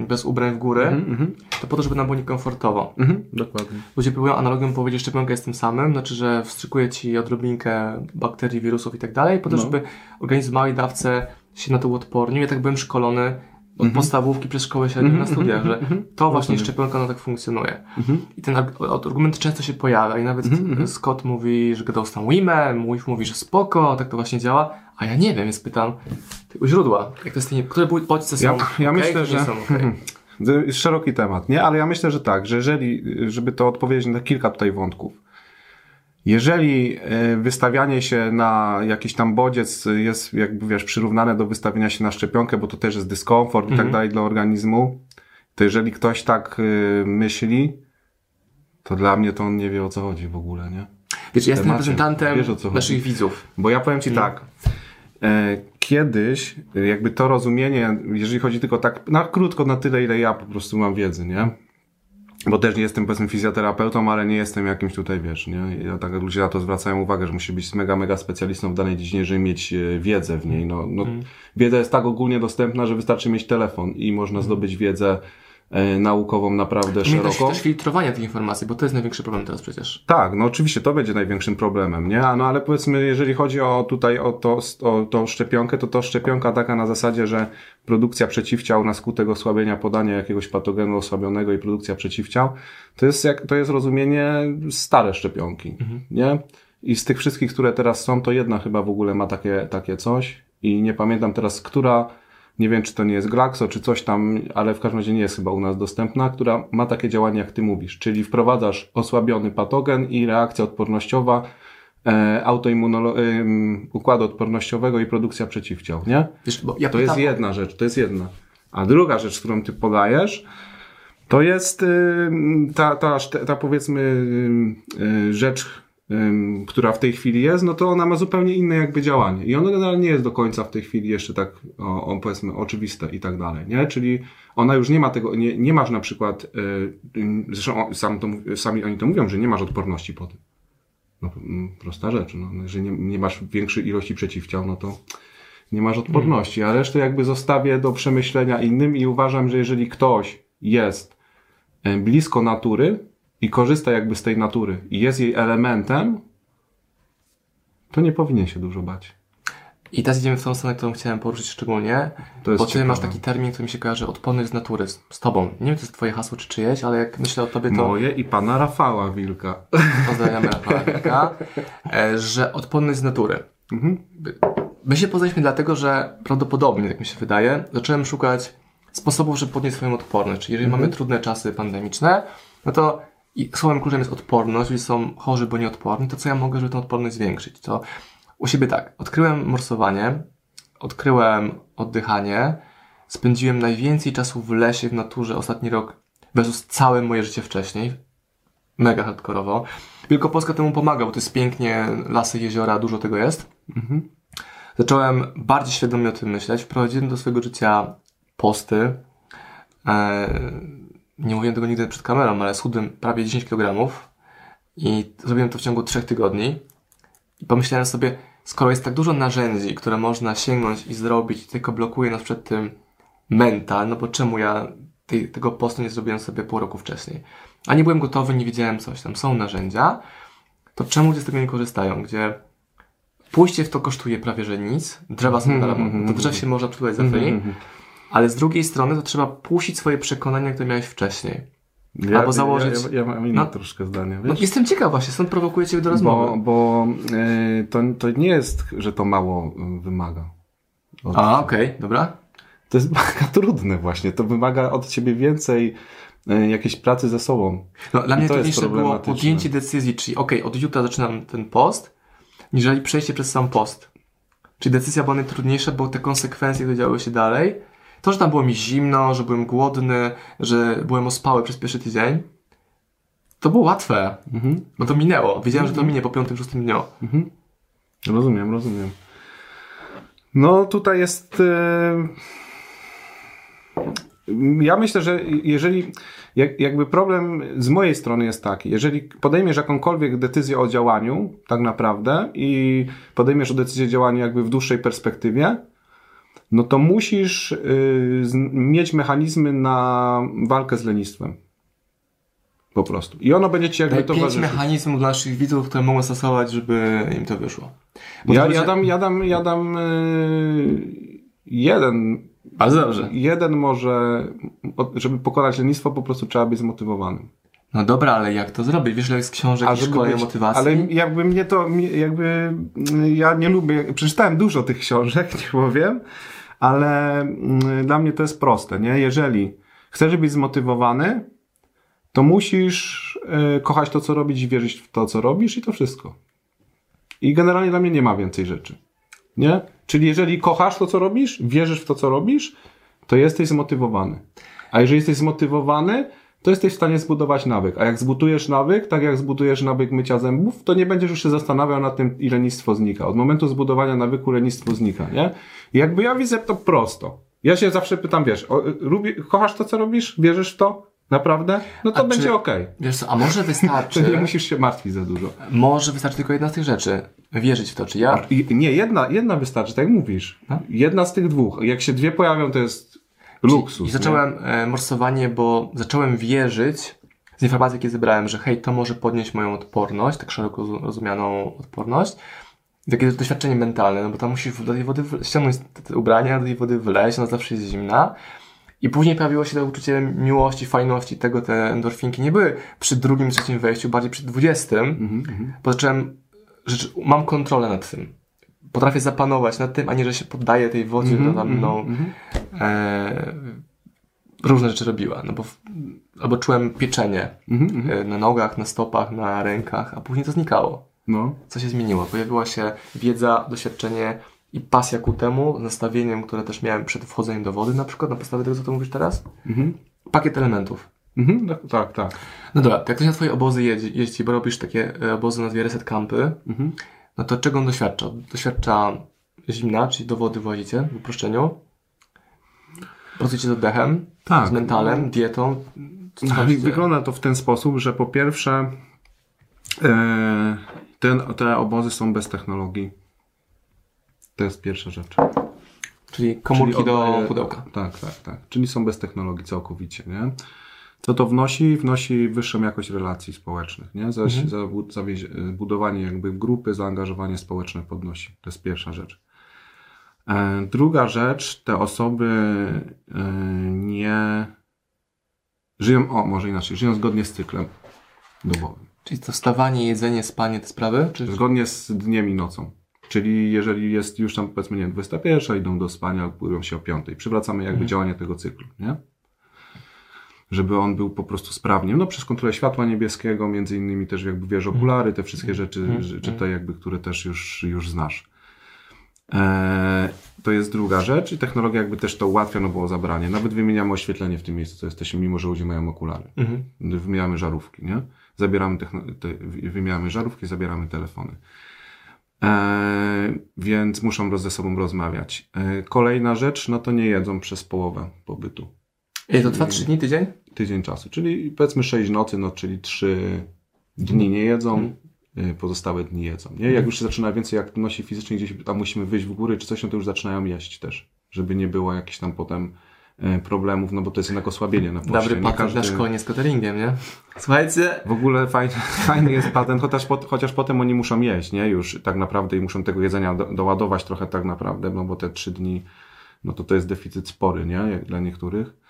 bez ubrań w górę, Mhm, to po to, żeby nam było niekomfortowo. mhm, dokładnie. Ludzie próbują analogią powiedzieć, że szczepionka jest tym samym, znaczy, że wstrzykuje ci odrobinkę bakterii, wirusów i tak dalej, po to, No. żeby organizm w małej dawce się na to uodpornił. Ja tak byłem szkolony od podstawówki przez szkołę średnią na studiach, że to właśnie szczepionka no tak funkcjonuje. I ten arg- argument często się pojawia i nawet Scott mówi, że gadał z tam Wimem, Wim mówi, że spoko, tak to właśnie działa, a ja nie wiem, więc pytam u źródła, jak to jest, nie, które bodźce są Ja, ja okej, myślę, że... są. To jest szeroki temat, nie? Ale ja myślę, że tak, że jeżeli, żeby to odpowiedzieć na kilka tutaj wątków. Jeżeli e, wystawianie się na jakiś tam bodziec jest, jakby wiesz, przyrównane do wystawienia się na szczepionkę, bo to też jest dyskomfort i tak dalej dla organizmu, to jeżeli ktoś tak e, myśli, to dla mnie to on nie wie o co chodzi w ogóle, nie? Wiesz, ja jestem reprezentantem Wiesz, naszych widzów. Bo ja powiem Ci tak. E, kiedyś, e, jakby to rozumienie, jeżeli chodzi tylko tak, na krótko, na tyle, ile ja po prostu mam wiedzy, nie? Bo też nie jestem, powiedzmy, fizjoterapeutą, ale nie jestem jakimś tutaj, wiesz, nie? Ja tak jak ludzie na to zwracają uwagę, że musi być mega, mega specjalistą w danej dziedzinie, żeby mieć e, wiedzę w niej. No, no, Wiedza jest tak ogólnie dostępna, że wystarczy mieć telefon i można zdobyć wiedzę naukową naprawdę Mnie szeroko. też filtrowania tych informacji, bo to jest największy problem teraz przecież. Tak, no oczywiście to będzie największym problemem, nie? No ale powiedzmy, jeżeli chodzi o tutaj o, to, o tą szczepionkę, to to szczepionka taka na zasadzie, że produkcja przeciwciał na skutek osłabienia podania jakiegoś patogenu osłabionego i produkcja przeciwciał, to jest jak, to jest rozumienie stare szczepionki, nie? I z tych wszystkich, które teraz są, to jedna chyba w ogóle ma takie, takie coś i nie pamiętam teraz, która, nie wiem, czy to nie jest Glaxo, czy coś tam, ale w każdym razie nie jest chyba u nas dostępna, która ma takie działanie, jak ty mówisz, czyli wprowadzasz osłabiony patogen i reakcja odpornościowa e, autoimmunolo- em, układu odpornościowego i produkcja przeciwciał, nie? Wiesz, bo ja To jest jedna rzecz, to jest jedna. A druga rzecz, którą ty podajesz, to jest ym, ta, ta, ta powiedzmy ym, y, rzecz, która w tej chwili jest, no to ona ma zupełnie inne jakby działanie. I ono generalnie nie jest do końca w tej chwili jeszcze tak, o, o, powiedzmy, oczywiste i tak dalej, nie? Czyli ona już nie ma tego, nie, nie masz na przykład, y, ym, zresztą sam to, sami oni to mówią, że nie masz odporności po tym. No, mm, prosta rzecz, no. Jeżeli nie, nie masz większej ilości przeciwciał, no to nie masz odporności, a resztę jakby zostawię do przemyślenia innym i uważam, że jeżeli ktoś jest e, blisko natury i korzysta jakby z tej natury i jest jej elementem, to nie powinien się dużo bać. I teraz idziemy w tą stronę, którą chciałem poruszyć szczególnie, To jest bo ty ciekawe. masz taki termin, który mi się kojarzy odporny z natury, z, z tobą. Nie wiem, czy to jest twoje hasło, czy czyjeś, ale jak myślę o tobie, to Moje i pana Rafała Wilka. pozdrawiamy Rafała Wilka, e, że odporny z natury. Mhm. My się poznaliśmy dlatego, że prawdopodobnie, tak mi się wydaje, zacząłem szukać sposobów, żeby podnieść swoją odporność. Czyli jeżeli mamy trudne czasy pandemiczne, no to i słowem kluczem jest odporność, jeżeli są chorzy, bo nieodporni, to co ja mogę, żeby tę odporność zwiększyć? To u siebie tak, odkryłem morsowanie, odkryłem oddychanie, spędziłem najwięcej czasu w lesie, w naturze ostatni rok versus całe moje życie wcześniej. Mega hardkorowo. Wielkopolska temu pomaga, bo to jest pięknie, lasy, jeziora, dużo tego jest. Zacząłem bardziej świadomie o tym myśleć. Wprowadziłem do swojego życia posty. Nie mówiłem tego nigdy przed kamerą, ale schudłem prawie 10 kg i zrobiłem to w ciągu 3 tygodni. I pomyślałem sobie, skoro jest tak dużo narzędzi, które można sięgnąć i zrobić, tylko blokuje nas przed tym mental, no bo czemu ja tej, tego postu nie zrobiłem sobie pół roku wcześniej. A nie byłem gotowy, nie wiedziałem coś tam. Są narzędzia, to czemu ludzie z tego nie korzystają? Gdzie pójście w to kosztuje prawie że nic. Drzewa są Mhm, mhm, Do drzew się można przytulać za free. Ale z drugiej strony to trzeba puścić swoje przekonania, które miałeś wcześniej. Ja, Albo założyć- Ja, ja, ja mam inne No. troszkę zdanie, No, wiesz? jestem ciekaw właśnie, stąd prowokuję Cię do bo rozmowy. bo e, to, to nie jest, że to mało e, wymaga. Od- A, okej, dobra. To jest mega trudne właśnie. To wymaga od ciebie więcej e, jakiejś pracy ze sobą. No, dla mnie to trudniejsze było podjęcie decyzji, czyli okej, od jutra zaczynam ten post, niżeli przejście przez sam post. Czyli decyzja była najtrudniejsza, bo te konsekwencje, które działy się dalej, to, że tam było mi zimno, że byłem głodny, że byłem ospały przez pierwszy tydzień, to było łatwe, Mhm. bo to minęło. Wiedziałem, że to minie po piątym, szóstym dniu. Rozumiem, rozumiem. No tutaj jest. e, Ja myślę, że jeżeli. Jak, jakby problem z mojej strony jest taki, jeżeli podejmiesz jakąkolwiek decyzję o działaniu, tak naprawdę, i podejmiesz decyzję o działaniu jakby w dłuższej perspektywie, no to musisz y, mieć mechanizmy na walkę z lenistwem. Po prostu. I ono będzie ci jakby Daj pięć towarzyszyć. mechanizmów dla naszych widzów, które mogą stosować, żeby im to wyszło. Bo Ja, to ja będzie- dam, ja dam, ja dam yy, jeden. Bardzo dobrze. Jeden może, żeby pokonać lenistwo, po prostu trzeba być zmotywowanym. No dobra, ale jak to zrobić? Wiesz, ile jest książek i szkoleń o motywacji? ale jakby mnie to, jakby mm, ja nie lubię, przeczytałem dużo tych książek, nie powiem, ale mm, dla mnie to jest proste, nie? Jeżeli chcesz być zmotywowany, to musisz y, kochać to, co robisz i wierzyć w to, co robisz i to wszystko. I generalnie dla mnie nie ma więcej rzeczy. Nie? Czyli jeżeli kochasz to, co robisz, wierzysz w to, co robisz, to jesteś zmotywowany. A jeżeli jesteś zmotywowany, to jesteś w stanie zbudować nawyk. A jak zbudujesz nawyk, tak jak zbudujesz nawyk mycia zębów, to nie będziesz już się zastanawiał nad tym, ile lenistwo znika. Od momentu zbudowania nawyku lenistwo znika, nie? I jakby ja widzę to prosto. Ja się zawsze pytam, wiesz, o, lubi, kochasz to, co robisz? Wierzysz w to? Naprawdę? No to A będzie okej. Wiesz co, a może To wystarczy... nie musisz się martwić za dużo. Może wystarczy tylko jedna z tych rzeczy. Wierzyć w to, czy ja. I, nie, jedna, jedna wystarczy, tak jak mówisz. No. Jedna z tych dwóch. Jak się dwie pojawią, to jest luksus. I zacząłem e, morsowanie, bo zacząłem wierzyć z informacji, jakie zebrałem, że hej, to może podnieść moją odporność, tak szeroko rozu- rozumianą odporność. Takie doświadczenie mentalne, no bo tam musisz do tej wody ściągnąć te, ubrania, do tej wody wleźć, ona zawsze jest zimna. I później pojawiło się to uczucie miłości, fajności tego, te endorfinki nie były przy drugim, trzecim wejściu, bardziej przy dwudziestym, Mhm, mhm. bo zacząłem, że mam kontrolę nad tym. Potrafię zapanować nad tym, a nie, że się poddaję tej wodzie, Mhm, która tam mną mhm, e, różne rzeczy robiła. No bo w, albo czułem pieczenie mhm, mhm. e, na nogach, na stopach, na rękach, a później to znikało. No. Co się zmieniło? Pojawiła się wiedza, doświadczenie i pasja ku temu, nastawieniem, które też miałem przed wchodzeniem do wody, na przykład na podstawie tego, co tu mówisz teraz. Mhm. Pakiet elementów. Mhm. Tak, tak, tak. No dobra, to jak ktoś na twoje obozy jeździ, jeździ bo robisz takie e, obozy na nazwie reset campy, Mhm. No to czego on doświadcza? Doświadcza zimna, czyli do wody włazicie w uproszczeniu. Pracujecie z oddechem, Tak. z mentalem, dietą. No? Wygląda to w ten sposób, że po pierwsze e, ten, te obozy są bez technologii. To jest pierwsza rzecz. Czyli komórki Czyli do oddaje- pudełka. Tak, tak, tak. Czyli są bez technologii całkowicie, nie? Co to wnosi? Wnosi wyższą jakość relacji społecznych, nie? Zaś Mhm. za, zawiezie- budowanie jakby grupy, zaangażowanie społeczne podnosi. To jest pierwsza rzecz. E, druga rzecz, te osoby e, nie żyją, o może inaczej, żyją zgodnie z cyklem dobowym. Czyli to wstawanie, jedzenie, spanie, te sprawy? Czy... Zgodnie z dniem i nocą. Czyli jeżeli jest już tam powiedzmy, nie wiem, 21, idą do spania, budzą się o 5. Przywracamy jakby Mhm. działanie tego cyklu, nie? Żeby on był po prostu sprawnie. No przez kontrolę światła niebieskiego, między innymi też jakby wiesz, okulary, te wszystkie rzeczy, Mhm. że- czy te jakby, które też już, już znasz. Eee, to jest druga rzecz i technologia jakby też to ułatwia, no bo zabranie. Nawet wymieniamy oświetlenie w tym miejscu, co jesteśmy, mimo że ludzie mają okulary. Mhm. Wymieniamy żarówki, nie? Zabieramy techno- te, wymieniamy żarówki, zabieramy telefony. E, więc muszą ze sobą rozmawiać. E, kolejna rzecz, no to nie jedzą przez połowę pobytu. Ej, to trwa 3 dni, tydzień? Tydzień czasu, czyli powiedzmy 6 nocy, no czyli 3 dni nie jedzą, e, pozostałe dni jedzą. Nie? Jak już się zaczyna więcej aktywności fizycznej, gdzieś tam musimy wyjść w góry czy coś, no to już zaczynają jeść też, żeby nie było jakichś tam potem e, problemów, no bo to jest jednak osłabienie na poście. Dobry patent każdy- na szkolenie z cateringiem, nie? Słuchajcie, W ogóle fajny, fajny jest patent, chociaż, pot, chociaż potem oni muszą jeść, nie? Już tak naprawdę i muszą tego jedzenia do, doładować trochę tak naprawdę, no bo te trzy dni, no to to jest deficyt spory, nie? Jak dla niektórych.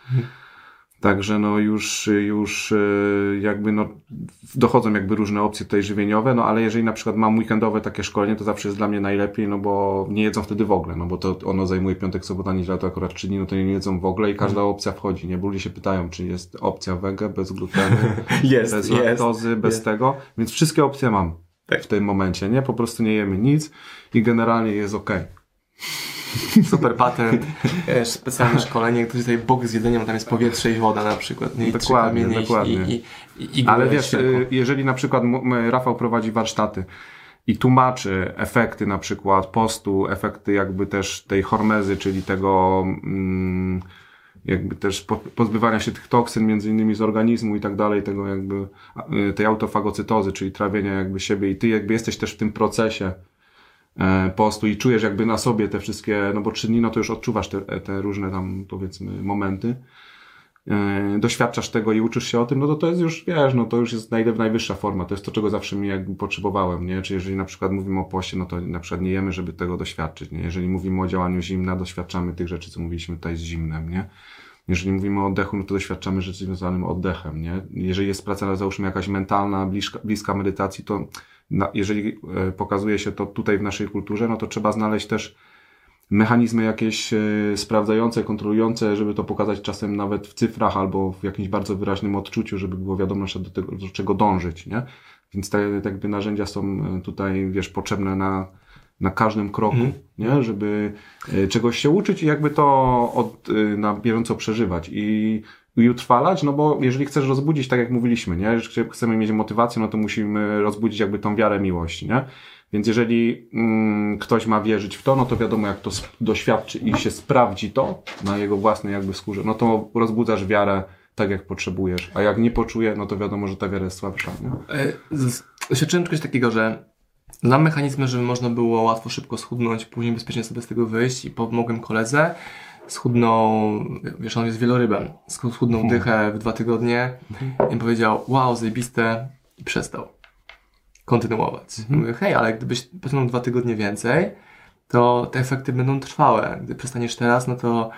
Także no już, już y, jakby no dochodzą jakby różne opcje tutaj żywieniowe, no ale jeżeli na przykład mam weekendowe takie szkolenie, to zawsze jest dla mnie najlepiej, no bo nie jedzą wtedy w ogóle, no bo to ono zajmuje piątek, sobota, niedziela, to akurat trzy dni, no to nie jedzą w ogóle i każda opcja wchodzi, nie? Bo ludzie się pytają, czy jest opcja wege, bez glutenu, jest, bez jest. laktozy, bez jest. tego, więc wszystkie opcje mam Tak. w tym momencie, nie? Po prostu nie jemy nic i generalnie jest okej. Super patent, e, specjalne szkolenie, ktoś tutaj bok z jedzeniem, tam jest powietrze i woda na przykład. Nie? I Dokładnie, dokładnie. I, i, i, Ale wiesz, światło. y, jeżeli na przykład Rafał prowadzi warsztaty i tłumaczy efekty na przykład postu, efekty jakby też tej hormezy, czyli tego mm, jakby też po- pozbywania się tych toksyn między innymi z organizmu i tak dalej, tego jakby y, tej autofagocytozy, czyli trawienia jakby siebie i ty jakby jesteś też w tym procesie postu i czujesz jakby na sobie te wszystkie, no bo trzy dni, no to już odczuwasz te, te różne tam powiedzmy momenty e, doświadczasz tego i uczysz się o tym, no to to jest już, wiesz, no to już jest naj, najwyższa forma. To jest to, czego zawsze mi jakby potrzebowałem, nie? Czy jeżeli na przykład mówimy o poście, no to na przykład nie jemy, żeby tego doświadczyć, nie? Jeżeli mówimy o działaniu zimna, doświadczamy tych rzeczy, co mówiliśmy tutaj z zimnem, nie? Jeżeli mówimy o oddechu, no to doświadczamy rzeczy związanym oddechem, nie? Jeżeli jest praca, załóżmy jakaś mentalna, bliska, bliska medytacji, to jeżeli e, pokazuje się to tutaj w naszej kulturze, no to trzeba znaleźć też mechanizmy jakieś e, sprawdzające, kontrolujące, żeby to pokazać czasem nawet w cyfrach albo w jakimś bardzo wyraźnym odczuciu, żeby było wiadomo, że do tego, do czego dążyć, nie? Więc te, te jakby narzędzia są e, tutaj, wiesz, potrzebne na, na każdym kroku, Mhm. nie? Żeby czegoś się uczyć i jakby to od, na bieżąco przeżywać i, i utrwalać, no bo jeżeli chcesz rozbudzić, tak jak mówiliśmy, nie? Że chcemy mieć motywację, no to musimy rozbudzić jakby tą wiarę miłości, nie? Więc jeżeli mm, ktoś ma wierzyć w to, no to wiadomo, jak to doświadczy i się sprawdzi to na jego własnej jakby skórze, no to rozbudzasz wiarę tak, jak potrzebujesz. A jak nie poczuje, no to wiadomo, że ta wiara jest słabsza. Nie? E, Doświadczyłem czegoś takiego, że znam mechanizmy, żeby można było łatwo, szybko schudnąć, później bezpiecznie sobie z tego wyjść i pomogłem koledze. Schudnął, wiesz, on jest wielorybem, Schud- schudnął dychę w dwa tygodnie i powiedział, wow, zajebiste i przestał kontynuować. Mówię, hej, ale gdybyś pociągnął dwa tygodnie więcej, to te efekty będą trwałe. Gdy przestaniesz teraz, no to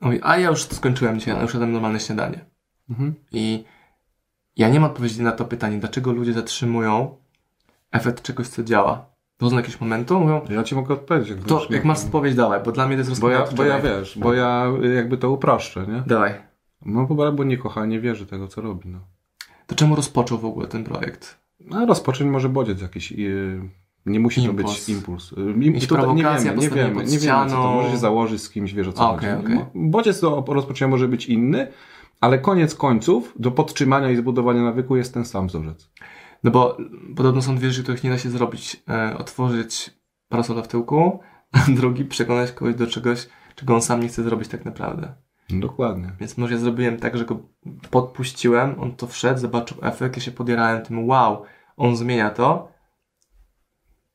on mówi, a ja już skończyłem dzisiaj, ja już jadłem normalne śniadanie. Mhm. I ja nie mam odpowiedzi na to pytanie, dlaczego ludzie zatrzymują efekt czegoś, co działa. Do jakiegoś momentu, mówią, Ja ci mogę odpowiedzieć. Jak to jak nie- masz odpowiedź, dawaj, bo dla mnie to jest bo ja, bo ja wiesz, bo ja jakby to uproszczę, nie? Dawaj. No bo, nie kocha, nie wierzy tego, co robi. No. To czemu rozpoczął w ogóle ten projekt? A rozpocząć może bodziec jakiś. Yy, nie musi Impuls. to być impuls. Yy, Im, Jakieś tutaj nie wiemy, nie wiemy, nie wiemy co to. Może się założyć z kimś, wiesz o co Okej, chodzi. okej. No, Bodziec do rozpoczęcia może być inny, ale koniec końców do podtrzymania i zbudowania nawyku jest ten sam wzorzec. No bo podobno są dwie rzeczy, których nie da się zrobić. E, otworzyć parasola w tyłku, a drugi przekonać kogoś do czegoś, czego on sam nie chce zrobić tak naprawdę. Dokładnie. Więc może ja zrobiłem tak, że go podpuściłem, on to wszedł, zobaczył efekt, ja się podjarałem tym, wow, on zmienia to,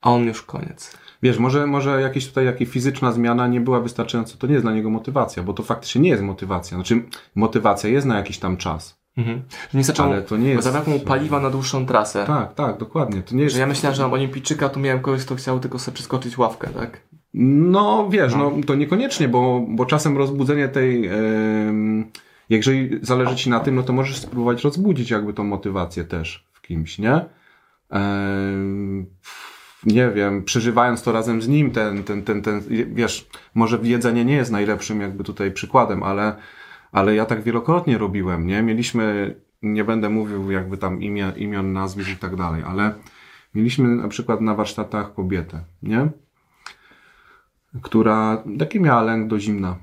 a on już koniec. Wiesz, może, może jakieś tutaj jakaś fizyczna zmiana nie była wystarczająca, to nie jest dla niego motywacja, bo to faktycznie nie jest motywacja. Znaczy, motywacja jest na jakiś tam czas, Mhm. Że nie zaczął, ale to nie jest... zabrakło mu paliwa na dłuższą trasę. Tak, tak, dokładnie. To nie jest... Że ja myślałem, że mam olimpijczyka, tu miałem kogoś, kto chciał tylko sobie przeskoczyć ławkę, tak? No wiesz, no, to niekoniecznie, bo, bo czasem rozbudzenie tej, em, jeżeli zależy ci na tym, no to możesz spróbować rozbudzić jakby tą motywację też w kimś, nie? Nie wiem, przeżywając to razem z nim, ten, ten, ten, ten, wiesz, może jedzenie nie jest najlepszym jakby tutaj przykładem, ale, ale ja tak wielokrotnie robiłem, nie? Mieliśmy, nie będę mówił jakby tam imię, imion, nazwisk i tak dalej, ale mieliśmy na przykład na warsztatach kobietę, nie? która taki miała lęk do zimna,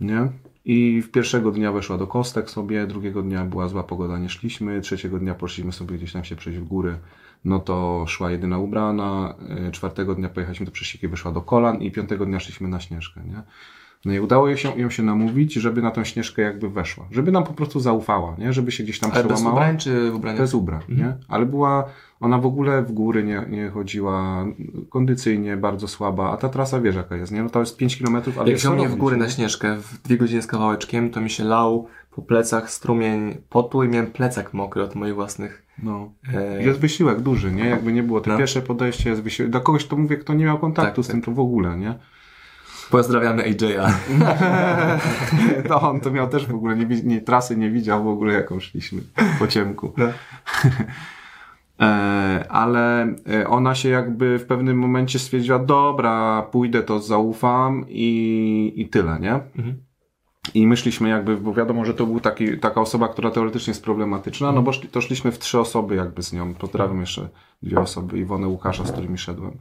nie? I w pierwszego dnia weszła do kostek sobie, drugiego dnia była zła pogoda, nie szliśmy, trzeciego dnia poszliśmy sobie gdzieś tam się przejść w góry, no to szła jedyna ubrana, y, czwartego dnia pojechaliśmy do przesiki, wyszła do kolan i piątego dnia szliśmy na Śnieżkę, nie? No i udało się, ją się namówić, żeby na tą Śnieżkę jakby weszła. Żeby nam po prostu zaufała, nie? Żeby się gdzieś tam Ale bez przełamała. ubrań czy w ubraniach? Bez ubrań, nie? Ale była, ona w ogóle w góry nie, nie chodziła, kondycyjnie bardzo słaba, a ta trasa wiesz jaka jest, nie? No to jest 5 km, ale Jak wziął mnie w góry na Śnieżkę w dwie godziny z kawałeczkiem, to mi się lał po plecach strumień potu i miałem plecak mokry od moich własnych... No. E, Jest wysiłek duży, nie? Jakby nie było. Te No. pierwsze podejście jest wysiłek. Dla kogoś to mówię, kto nie miał kontaktu Tak, z tym, to w ogóle, nie? Pozdrawiamy AJ'a. To on to miał też w ogóle, nie, nie, trasy nie widział w ogóle, jaką szliśmy po ciemku. No. E, ale e, ona się jakby w pewnym momencie stwierdziła, dobra, pójdę, to zaufam i, i tyle, nie? Mhm. I myśleliśmy jakby, bo wiadomo, że to był taki, taka osoba, która teoretycznie jest problematyczna, no bo szli, to szliśmy w trzy osoby jakby z nią. Pozdrawiam jeszcze dwie osoby, Iwonę Łukasza, z którymi szedłem.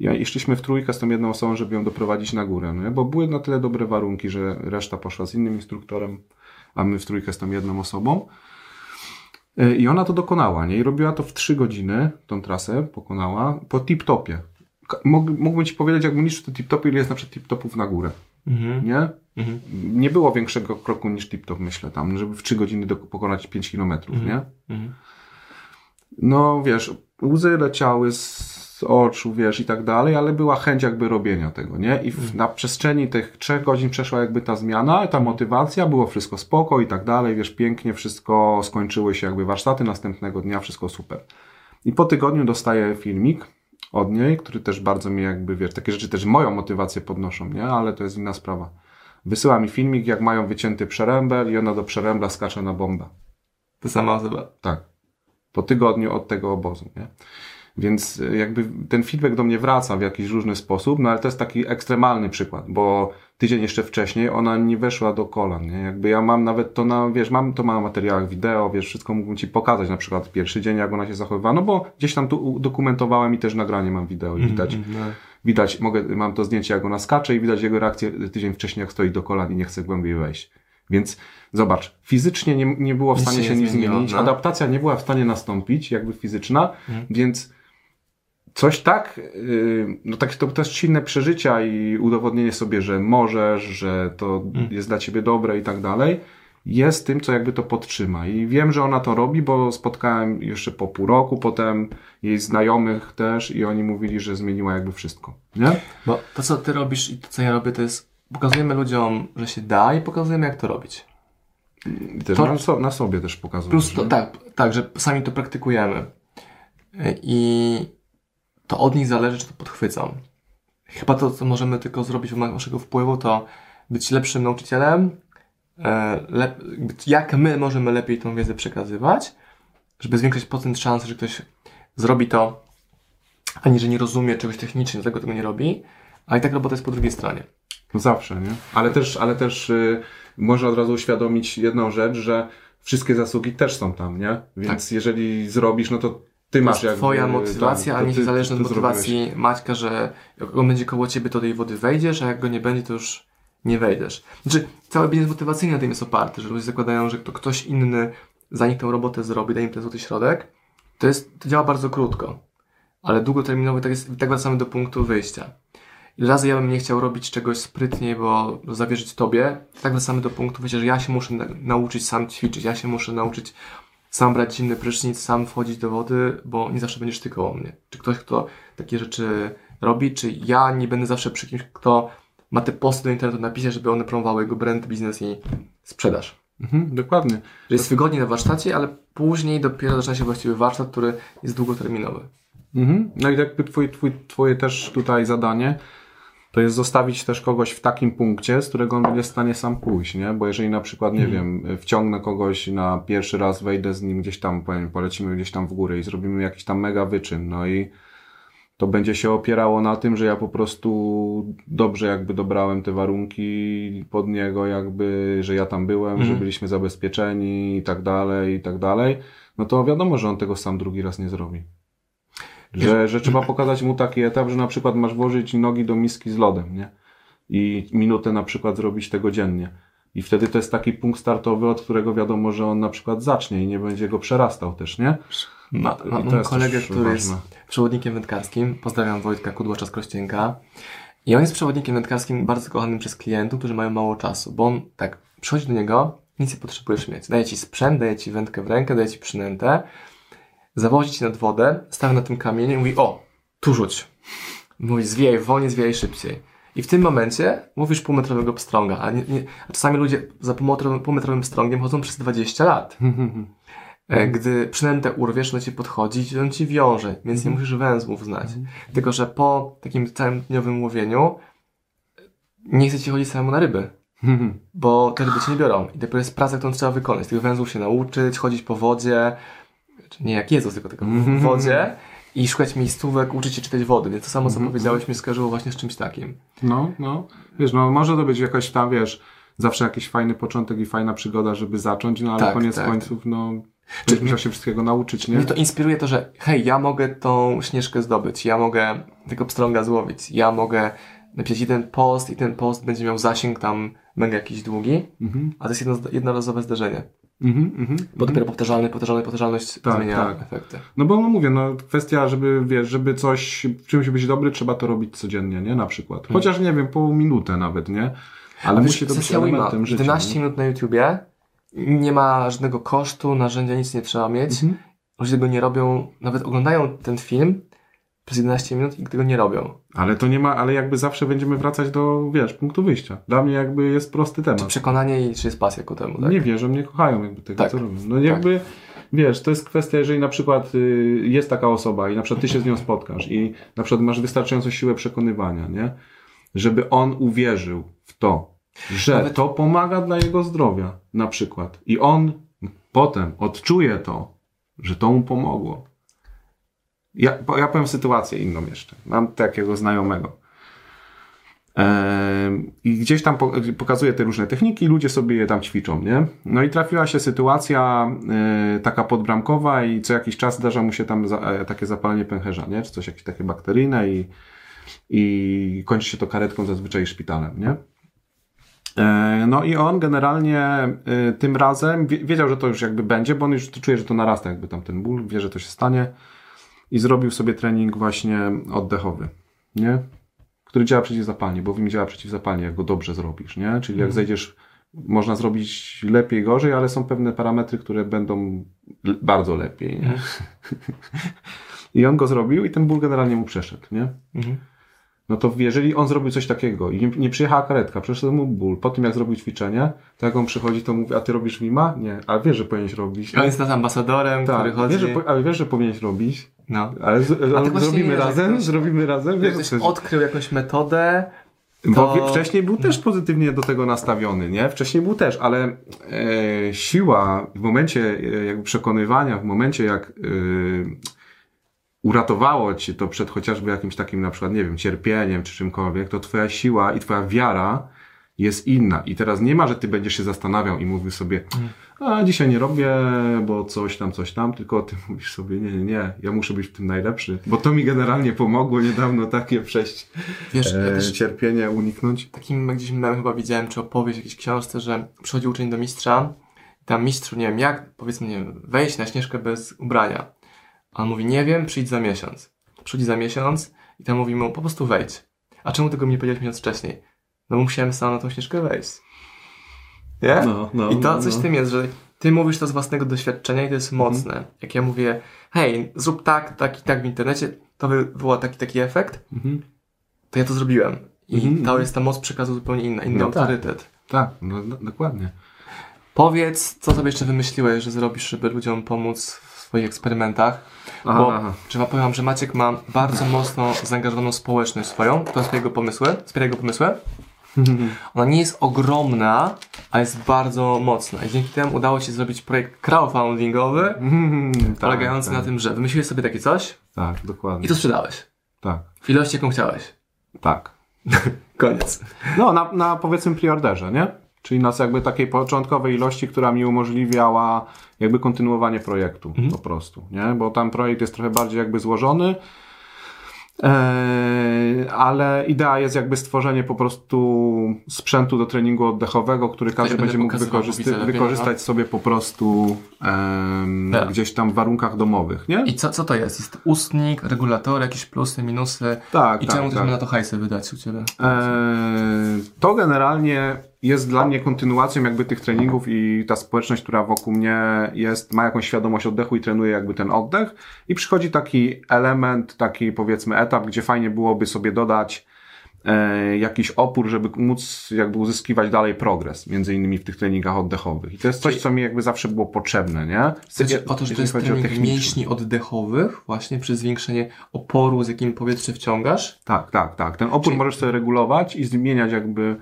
I, I szliśmy w trójkę z tą jedną osobą, żeby ją doprowadzić na górę, nie? bo były na tyle dobre warunki, że reszta poszła z innym instruktorem, a my w trójkę z tą jedną osobą. I ona to dokonała, nie? I robiła to w trzy godziny, tą trasę pokonała, po tip-topie. Mógłbym ci powiedzieć, jakbym liczył te tip-topy, ile jest na przykład tip-topów na górę, Mhm. nie? Mhm. Nie było większego kroku niż tip-top, myślę, tam, żeby w 3 godziny do, pokonać 5 kilometrów, nie? Mhm. No, wiesz, łzy leciały z oczu, wiesz, i tak dalej, ale była chęć jakby robienia tego, nie? I w, na przestrzeni tych trzech godzin przeszła jakby ta zmiana, ta motywacja, było wszystko spoko i tak dalej, wiesz, pięknie wszystko, skończyły się jakby warsztaty następnego dnia, wszystko super. I po tygodniu dostaję filmik od niej, który też bardzo mnie jakby, wiesz, takie rzeczy też moją motywację podnoszą, nie? Ale to jest inna sprawa. Wysyła mi filmik, jak mają wycięty przerębel i ona do przerębla skacze na bombę. To sama osoba. Tak. Po tygodniu od tego obozu, nie? Więc y, jakby ten feedback do mnie wraca w jakiś różny sposób, no ale to jest taki ekstremalny przykład, bo tydzień jeszcze wcześniej ona nie weszła do kolan, nie? Jakby ja mam nawet to na, wiesz, mam to na materiałach wideo, wiesz, wszystko mógłbym ci pokazać, na przykład pierwszy dzień, jak ona się zachowywała, no bo gdzieś tam tu udokumentowałem i też nagranie mam wideo i widać, Mhm. No. Widać, mogę, mam to zdjęcie, jak ona skacze i widać jego reakcję tydzień wcześniej, jak stoi do kolan i nie chce głębiej wejść. Więc zobacz, fizycznie nie, nie było w stanie się się nic zmienić, no. adaptacja nie była w stanie nastąpić, jakby fizyczna, Mhm. więc coś tak, yy, no tak, to też silne przeżycia i udowodnienie sobie, że możesz, że to Mhm. jest dla ciebie dobre i tak dalej, jest tym, co jakby to podtrzyma. I wiem, że ona to robi, bo spotkałem jeszcze po pół roku, potem jej znajomych też i oni mówili, że zmieniła jakby wszystko. Nie? Bo to, co ty robisz i to, co ja robię, to jest pokazujemy ludziom, że się da i pokazujemy, jak to robić. I też To- na, so, na sobie też pokazuję. Plus to, tak, tak, że sami to praktykujemy. I to od nich zależy, czy to podchwycą. Chyba to, co możemy tylko zrobić w naszego wpływu, to być lepszym nauczycielem, jak my możemy lepiej tą wiedzę przekazywać, żeby zwiększyć procent szans, że ktoś zrobi to, ani że nie rozumie czegoś technicznie, dlatego tego nie robi, a i tak robota jest po drugiej stronie. No Zawsze, nie? Ale też, ale też y, można od razu uświadomić jedną rzecz, że wszystkie zasługi też są tam, nie? Więc jeżeli zrobisz, no to ty masz jakby... twoja motywacja, tak, a nie zależy od ty zrobiłeś. motywacji Maćka, że jak on będzie koło ciebie, to do tej wody wejdziesz, a jak go nie będzie, to już nie wejdziesz. Znaczy, cały biznes motywacyjny na tym jest oparty, że ludzie zakładają, że to ktoś inny za nich tę robotę zrobi, da im ten złoty środek. To jest, to działa bardzo krótko, ale długoterminowo tak jest, tak wracamy do punktu wyjścia. Ile razy ja bym nie chciał robić czegoś sprytnie, bo zawierzyć tobie, tak wracamy do punktu wyjścia, że ja się muszę na, nauczyć sam ćwiczyć, ja się muszę nauczyć sam brać zimny prysznic, sam wchodzić do wody, bo nie zawsze będziesz ty koło mnie. Czy ktoś, kto takie rzeczy robi, czy ja nie będę zawsze przy kimś, kto ma te posty do internetu napisać, żeby one promowały jego brand, biznes i sprzedaż. Mhm, dokładnie. Że jest wygodnie na warsztacie, ale później dopiero zaczyna się właściwy warsztat, który jest długoterminowy. Mhm. No i jakby twój, twój, twoje też tutaj zadanie to jest zostawić też kogoś w takim punkcie, z którego on będzie w stanie sam pójść, nie? Bo jeżeli na przykład, nie wiem, wciągnę kogoś na pierwszy raz, wejdę z nim gdzieś tam, powiem, polecimy gdzieś tam w górę i zrobimy jakiś tam mega wyczyn, no i to będzie się opierało na tym, że ja po prostu dobrze jakby dobrałem te warunki pod niego, jakby, że ja tam byłem, że byliśmy zabezpieczeni i tak dalej, i tak dalej, no to wiadomo, że on tego sam drugi raz nie zrobi. Że, że trzeba pokazać mu taki etap, że na przykład masz włożyć nogi do miski z lodem, nie? I minutę na przykład zrobić tego dziennie. I wtedy to jest taki punkt startowy, od którego wiadomo, że on na przykład zacznie i nie będzie go przerastał też, nie? Ma, to mam kolegę, który jest przewodnikiem wędkarskim. Pozdrawiam Wojtka Kudłacza z Krościenka. I on jest przewodnikiem wędkarskim bardzo kochanym przez klientów, którzy mają mało czasu, bo on tak, przychodzi do niego, nic nie potrzebujesz mieć. Daje ci sprzęt, daje ci wędkę w rękę, daje ci przynętę, zawozi ci nad wodę, stawia na tym kamieniu i mówi, o, tu rzuć. Mówi, zwijaj wolniej, zwijaj szybciej. I w tym momencie mówisz półmetrowego pstrąga, a, nie, nie, a czasami ludzie za półmetrowym, półmetrowym pstrągiem chodzą przez 20 lat. E, Gdy przynętę urwiesz, to ci podchodzi i on ci wiąże, więc nie musisz węzłów znać. Tylko, że po takim całym dniowym łowieniu nie chce ci chodzić samemu na ryby, bo te ryby cię nie biorą. I dopiero jest praca, którą trzeba wykonać. Tych węzłów się nauczyć, chodzić po wodzie, Znaczy, nie jak Jezus, tylko, tylko w wodzie i szukać miejscówek, uczyć się czytać wody. Więc to samo, co powiedziałeś, mi skojarzyło właśnie z czymś takim. No, no. Wiesz, no może to być jakaś tam, wiesz, zawsze jakiś fajny początek i fajna przygoda, żeby zacząć, no ale Tak, koniec tak. końców, no, będziesz musiał się wszystkiego nauczyć, nie? Mnie to inspiruje to, że hej, ja mogę tą śnieżkę zdobyć, ja mogę tego pstrąga złowić, ja mogę napisać jeden post i ten post będzie miał zasięg tam mega jakiś długi, Mhm, a to jest jedno, jednorazowe zdarzenie. mhm, mhm. Bo dopiero powtarzalny, powtarzalny, powtarzalność Tak, zmienia tak. efekty. No bo no mówię, no kwestia, żeby, wiesz, żeby coś, w czymś być dobry, trzeba to robić codziennie, nie? Na przykład. Chociaż, nie wiem, po minutę nawet, nie? Ale Wiesz, musi to być elementem życia. 11 nie? minut na YouTubie, nie ma żadnego kosztu, narzędzia, nic nie trzeba mieć. Mhm. Ludzie tego nie robią, nawet oglądają ten film przez 11 minut i tego nie robią. Ale to nie ma, ale jakby zawsze będziemy wracać do, wiesz, punktu wyjścia. Dla mnie jakby jest prosty temat. Przekonanie i czy jest pasja ku temu, tak? Nie wierzą, mnie kochają jakby tego, Tak. co robią. No jakby, wiesz, to jest kwestia, jeżeli na przykład y, jest taka osoba i na przykład ty się z nią spotkasz i na przykład masz wystarczającą siłę przekonywania, nie? Żeby on uwierzył w to, że Nawet- to pomaga dla jego zdrowia, na przykład. I on potem odczuje to, że to mu pomogło. Ja, ja powiem sytuację inną jeszcze. Mam takiego znajomego. I gdzieś tam po- pokazuje te różne techniki, ludzie sobie je tam ćwiczą, nie? No i trafiła się sytuacja e, taka podbramkowa i co jakiś czas zdarza mu się tam za, e, takie zapalenie pęcherza, nie? Czy coś jakieś takie bakteryjne i, i kończy się to karetką zazwyczaj szpitalem, nie? E, No i on generalnie e, tym razem wie- wiedział, że to już jakby będzie, bo on już czuje, że to narasta jakby tam ten ból, wie, że to się stanie i zrobił sobie trening właśnie oddechowy, nie? Który działa przeciwzapalnie, bo Wim działa przeciwzapalnie, jak go dobrze zrobisz, nie? Czyli jak zejdziesz, można zrobić lepiej, gorzej, ale są pewne parametry, które będą bardzo lepiej, nie? I on go zrobił i ten ból generalnie mu przeszedł, nie? Mhm. No to jeżeli on zrobił coś takiego i nie, przyjechała karetka, przeszedł mu ból, po tym jak zrobił ćwiczenie, to jak on przychodzi, to mówi, a ty robisz Wima? Nie, ale wiesz, że powinieneś robić. On jest nas ambasadorem, który tak, chodzi... wiesz, że, ale wiesz, że powinieneś robić. No. Ale tak zrobimy nie, razem, ktoś- zrobimy razem, wiesz, Ktoś odkrył jakąś metodę, Bo to- wie- wcześniej był też pozytywnie do tego nastawiony, nie? Wcześniej był też, ale e, siła w momencie e, jakby przekonywania, w momencie jak e, uratowało ci to przed chociażby jakimś takim na przykład, nie wiem, cierpieniem czy czymkolwiek, to twoja siła i twoja wiara jest inna. I teraz nie ma, że ty będziesz się zastanawiał i mówił sobie, a dzisiaj nie robię, bo coś tam, coś tam, tylko ty mówisz sobie, nie, nie, nie, ja muszę być w tym najlepszy, bo to mi generalnie pomogło niedawno takie przejść wiesz, ja e, też cierpienie, uniknąć. takim gdzieś mem chyba widziałem, czy opowieść w jakiejś książce, że przychodzi uczeń do mistrza, tam mistrzu, nie wiem jak, powiedzmy, nie wiem, wejść na śnieżkę bez ubrania. A on mówi, nie wiem, przyjdź za miesiąc. Przychodzi za miesiąc i tam mówi mu, po prostu wejdź. A czemu tego mi nie powiedziałeś miesiąc wcześniej? No bo musiałem sam na tą śnieżkę wejść. Nie? No, no, I to no, coś no. w tym jest, że ty mówisz to z własnego doświadczenia i to jest Mhm. mocne. Jak ja mówię, hej, zrób tak, tak i tak w internecie, to wywoła taki, taki efekt, Mhm. to ja to zrobiłem. I Mhm, to mhm. jest ta moc przekazu zupełnie inna, inny No tak. autorytet. Tak, no, no, dokładnie. Powiedz, co sobie jeszcze wymyśliłeś, że zrobisz, żeby ludziom pomóc w swoich eksperymentach. Aha, Bo aha. trzeba powiem, że Maciek ma bardzo mocno zaangażowaną społeczność swoją, która wspiera jego pomysły. Wspiera jego pomysły. Ona nie jest ogromna, a jest bardzo mocna. I dzięki temu udało Ci zrobić projekt crowdfundingowy, tak, polegający tak, na tym, że wymyśliłeś sobie takie coś Tak, i dokładnie. to sprzedałeś. Tak, W ilości, jaką chciałeś. tak. Koniec. No, na, na powiedzmy preorderze, nie? Czyli na jakby takiej początkowej ilości, która mi umożliwiała jakby kontynuowanie projektu po prostu, nie? Bo tam projekt jest trochę bardziej jakby złożony Eee, ale idea jest jakby stworzenie po prostu sprzętu do treningu oddechowego, który każdy będzie mógł wykorzysty- wykorzystać sobie po prostu gdzieś tam w warunkach domowych, nie? I co, co to jest? Jest ustnik, regulator, jakieś plusy, minusy? Tak, I tak, czemu tak. na to hajsy wydać u Ciebie? Eee, to generalnie jest dla mnie kontynuacją jakby tych treningów i ta społeczność, która wokół mnie jest, ma jakąś świadomość oddechu i trenuje jakby ten oddech i przychodzi taki element, taki powiedzmy etap, gdzie fajnie byłoby sobie dodać e, jakiś opór, żeby móc jakby uzyskiwać dalej progres, między innymi w tych treningach oddechowych. I to jest coś, co mi jakby zawsze było potrzebne, nie? Chodzi o to, że to jest trening mięśni oddechowych, właśnie przez zwiększenie oporu, z jakim powietrze wciągasz. Tak, tak, tak. Ten opór Czyli- możesz sobie regulować i zmieniać jakby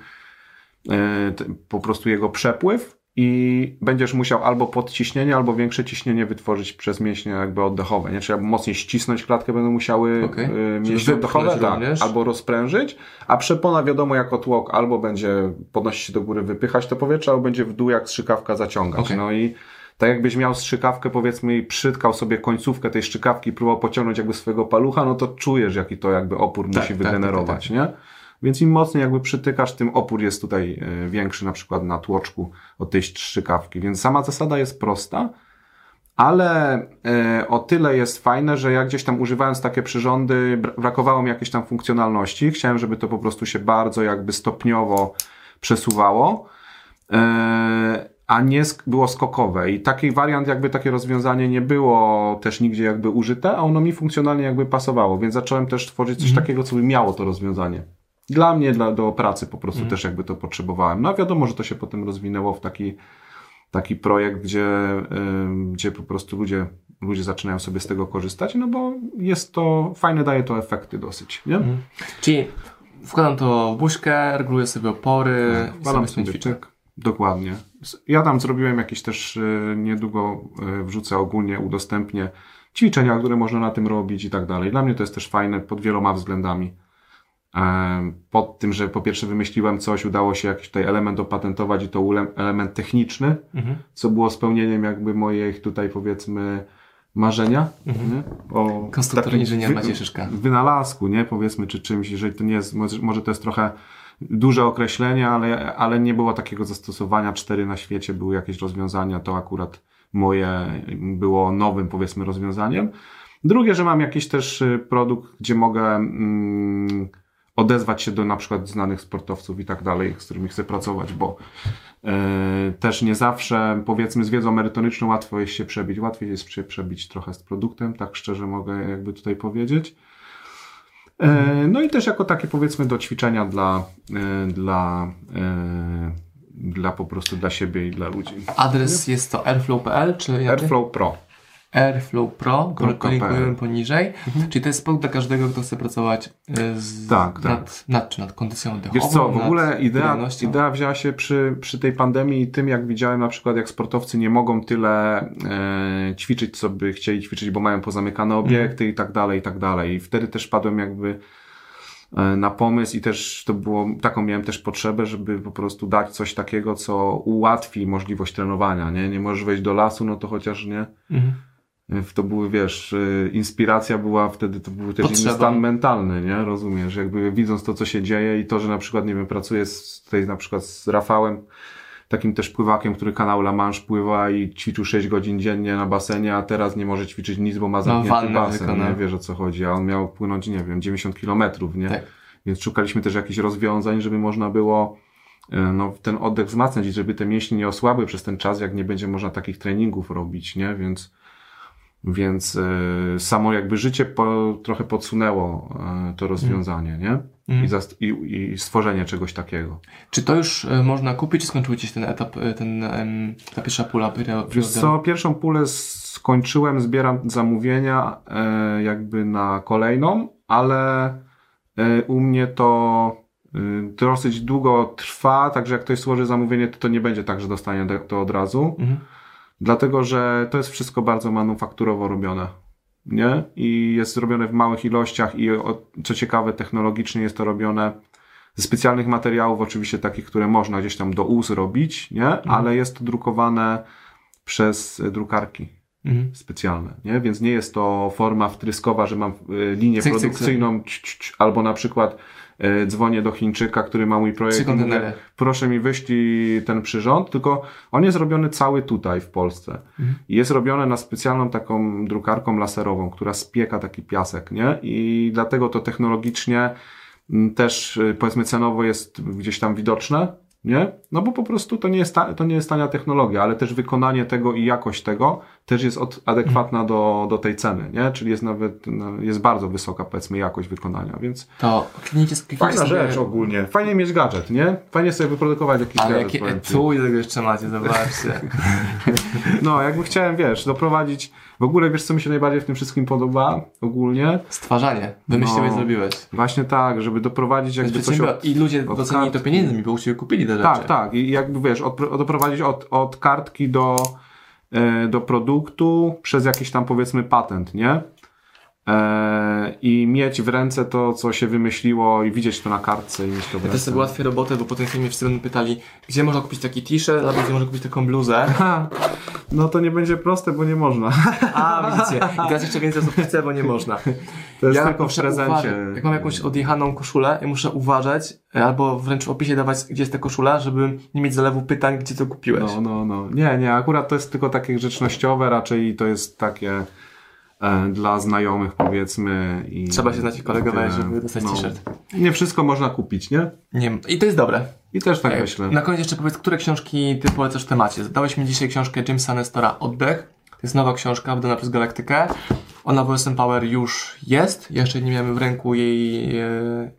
po prostu jego przepływ i będziesz musiał albo podciśnienie, albo większe ciśnienie wytworzyć przez mięśnie jakby oddechowe, nie? Czyli mocniej ścisnąć klatkę będą musiały Okej. e, mięśnie oddechowe, tak, albo rozprężyć, a przepona wiadomo jako tłok albo będzie podnosić się do góry, wypychać to powietrze, albo będzie w dół jak strzykawka zaciągać. Okej. No i tak jakbyś miał strzykawkę, powiedzmy, i przytkał sobie końcówkę tej strzykawki i próbował pociągnąć jakby swojego palucha, no to czujesz, jaki to jakby opór Tak, musi tak, wygenerować, nie? Więc im mocniej jakby przytykasz, tym opór jest tutaj e, większy, na przykład na tłoczku od tej strzykawki. Więc sama zasada jest prosta, ale e, o tyle jest fajne, że ja gdzieś tam używając takie przyrządy, bra- brakowało mi jakiejś tam funkcjonalności. Chciałem, żeby to po prostu się bardzo jakby stopniowo przesuwało. E, a nie było skokowe. I taki wariant, jakby takie rozwiązanie nie było też nigdzie jakby użyte, a ono mi funkcjonalnie jakby pasowało, więc zacząłem też tworzyć coś takiego, co by miało to rozwiązanie. Dla mnie, dla, do pracy po prostu też jakby to potrzebowałem. No a wiadomo, że to się potem rozwinęło w taki, taki projekt, gdzie, gdzie po prostu ludzie, ludzie zaczynają sobie z tego korzystać, no bo jest to, fajne daje to efekty dosyć, nie? Czyli wkładam to w buźkę, reguluję sobie opory i Wkładam sobie sobie. Dokładnie. Ja tam zrobiłem jakieś też y, niedługo y, wrzucę ogólnie, udostępnię ćwiczenia, które można na tym robić i tak dalej. Dla mnie to jest też fajne pod wieloma względami. Pod tym, że po pierwsze wymyśliłem coś, udało się jakiś tutaj element opatentować i to element techniczny, Mhm. co było spełnieniem jakby moich tutaj powiedzmy marzenia. Nie? O Konstruktor inżynier wy- Maciej Szyszka. Wynalazku, nie? Powiedzmy, czy czymś, jeżeli to nie jest, może, może to jest trochę duże określenie, ale, ale nie było takiego zastosowania. Cztery na świecie były jakieś rozwiązania, to akurat moje było nowym, powiedzmy, rozwiązaniem. Drugie, że mam jakiś też y, produkt, gdzie mogę mm, odezwać się do na przykład znanych sportowców i tak dalej, z którymi chcę pracować, bo e, też nie zawsze, powiedzmy, z wiedzą merytoryczną łatwo jest się przebić. Łatwiej jest się przebić trochę z produktem, tak szczerze mogę jakby tutaj powiedzieć. E, No i też jako takie powiedzmy do ćwiczenia dla, e, dla, dla po prostu dla siebie i dla ludzi. Adres jest to airflow.pl, czy? Airflow Pro. Airflow Pro, linkujemy poniżej. Czyli to jest produkt dla każdego, kto chce pracować y, z, Tak, tak. Nad, nad, czy nad kondycją oddechową. Wiesz co, w ogóle idea, idea wzięła się przy, przy tej pandemii i tym, jak widziałem na przykład, jak sportowcy nie mogą tyle e, ćwiczyć, co by chcieli ćwiczyć, bo mają pozamykane obiekty i tak dalej, i tak dalej. I wtedy też padłem jakby e, na pomysł i też to było, taką miałem też potrzebę, żeby po prostu dać coś takiego, co ułatwi możliwość trenowania, nie? Nie możesz wejść do lasu, no to chociaż nie. Mhm. To były, wiesz, y, inspiracja była wtedy, to był też Potrzeba. inny stan mentalny, nie? Rozumiesz? Jakby widząc to, co się dzieje i to, że na przykład, nie wiem, pracuję z, tutaj na przykład z Rafałem, takim też pływakiem, który kanał La Manche pływa i ćwiczył 6 godzin dziennie na basenie, a teraz nie może ćwiczyć nic, bo ma zamknięty wannę basen, wykonał. nie? Wiesz o co chodzi, a on miał płynąć, nie wiem, 90 kilometrów, nie? Tak. Więc szukaliśmy też jakichś rozwiązań, żeby można było e, no, ten oddech wzmacniać i żeby te mięśnie nie osłabły przez ten czas, jak nie będzie można takich treningów robić, nie? Więc, więc e, samo jakby życie po, trochę podsunęło e, to rozwiązanie, nie? Mhm. I, i, stworzenie czegoś takiego. Czy to już y, można kupić, czy skończył Ci się ten etap, y, ten, ta pierwsza pula? Wiesz co, pierwszą pulę skończyłem, zbieram zamówienia jakby na kolejną, ale u mnie to dosyć długo trwa, także jak ktoś złoży zamówienie, to to nie będzie tak, że dostanie to- to od razu, Mhm. Dlatego że to jest wszystko bardzo manufakturowo robione. Nie? I jest robione w małych ilościach i co ciekawe, technologicznie jest to robione ze specjalnych materiałów, oczywiście takich, które można gdzieś tam do us robić, nie? Ale jest to drukowane przez drukarki. Mhm. specjalne, nie? Więc nie jest to forma wtryskowa, że mam y, linię cyk, produkcyjną cyk, cyk. albo na przykład y, dzwonię do Chińczyka, który ma mój projekt i mówię, proszę mi wyślij ten przyrząd, tylko on jest robiony cały tutaj w Polsce. Mhm. I jest robione na specjalną taką drukarką laserową, która spieka taki piasek, nie? I dlatego to technologicznie też y, powiedzmy cenowo jest gdzieś tam widoczne, nie? No bo po prostu to nie, jest ta, to nie jest tania technologia, ale też wykonanie tego i jakość tego też jest od, adekwatna do, do tej ceny, nie? Czyli jest nawet, no, jest bardzo wysoka powiedzmy jakość wykonania, więc... To kliknijcie, kliknijcie Fajna sobie... rzecz ogólnie. Fajnie mieć gadżet, nie? Fajnie sobie wyprodukować jakiś ale gadżet. Ale jakie tego jeszcze macie, zobaczcie. no, jakby chciałem, wiesz, doprowadzić w ogóle wiesz, co mi się najbardziej w tym wszystkim podoba ogólnie? Stwarzanie. Wymyśliłeś, no, zrobiłeś. Właśnie tak, żeby doprowadzić jakby coś od, I ludzie docenili to pieniędzmi, bo u Ciebie kupili te rzeczy. Tak, tak. I jakby wiesz, od, doprowadzić od, od kartki do, e, do produktu przez jakiś tam powiedzmy patent, nie? E, i mieć w ręce to, co się wymyśliło i widzieć to na kartce i mieć to w Ja też sobie ułatwię robotę, bo potem mnie wszyscy pytali, gdzie można kupić taki t-shirt, albo gdzie można kupić taką bluzę. no to nie będzie proste, bo nie można. A, widzicie. I teraz jeszcze więcej osób chce, bo nie można. To jest ja tylko w prezencie. Uważać. Jak mam jakąś odjechaną koszulę, ja muszę uważać, albo wręcz w opisie dawać, gdzie jest ta koszula, żeby nie mieć zalewu pytań, gdzie to kupiłeś. No, no, no. Nie, nie, akurat to jest tylko takie grzecznościowe, raczej to jest takie E, dla znajomych powiedzmy. I, Trzeba się znać i kolegować, żeby dostać no, t-shirt. Nie wszystko można kupić, nie? Nie, i to jest dobre. I też tak myślę. Na koniec jeszcze powiedz, które książki ty polecasz w temacie. Zadałeś mi dzisiaj książkę Jamesa Nestora Oddech. To jest nowa książka wydana przez Galaktykę. Ona w OSM Power już jest. Jeszcze nie miałem w ręku jej, e,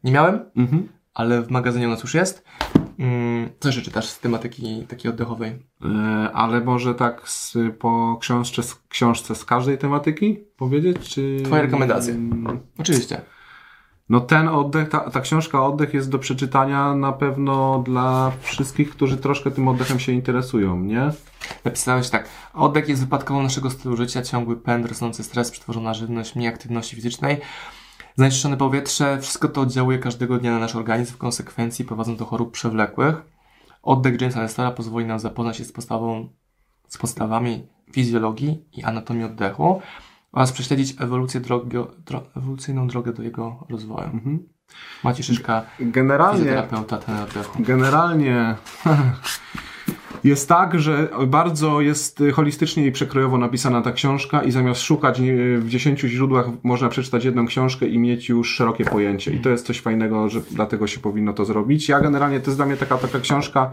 nie miałem, mhm. ale w magazynie u nas już jest. Mm, co jeszcze czytasz z tematyki takiej oddechowej? E, ale może tak z, po książce, książce z każdej tematyki powiedzieć? Czy... Twoje rekomendacje. Mm, Oczywiście. No ten oddech, ta, ta książka Oddech jest do przeczytania na pewno dla wszystkich, którzy troszkę tym oddechem się interesują, nie? Napisałeś tak. Oddech jest wypadkową naszego stylu życia, ciągły pęd, rosnący stres, przetworzona żywność, mniej aktywności fizycznej. Zanieczyszczone powietrze, wszystko to oddziałuje każdego dnia na nasz organizm, w konsekwencji prowadząc do chorób przewlekłych. Oddech Jamesa Lestera pozwoli nam zapoznać się z, podstawą, z podstawami fizjologii i anatomii oddechu oraz prześledzić ewolucję drogi, dro, ewolucyjną drogę do jego rozwoju. Mhm. Macie Szyszka, generalnie, fizjoterapeuta, ten oddechu. Generalnie jest tak, że bardzo jest holistycznie i przekrojowo napisana ta książka i zamiast szukać w dziesięciu źródłach można przeczytać jedną książkę i mieć już szerokie pojęcie. I to jest coś fajnego, że dlatego się powinno to zrobić. Ja generalnie, to jest dla mnie taka, taka książka,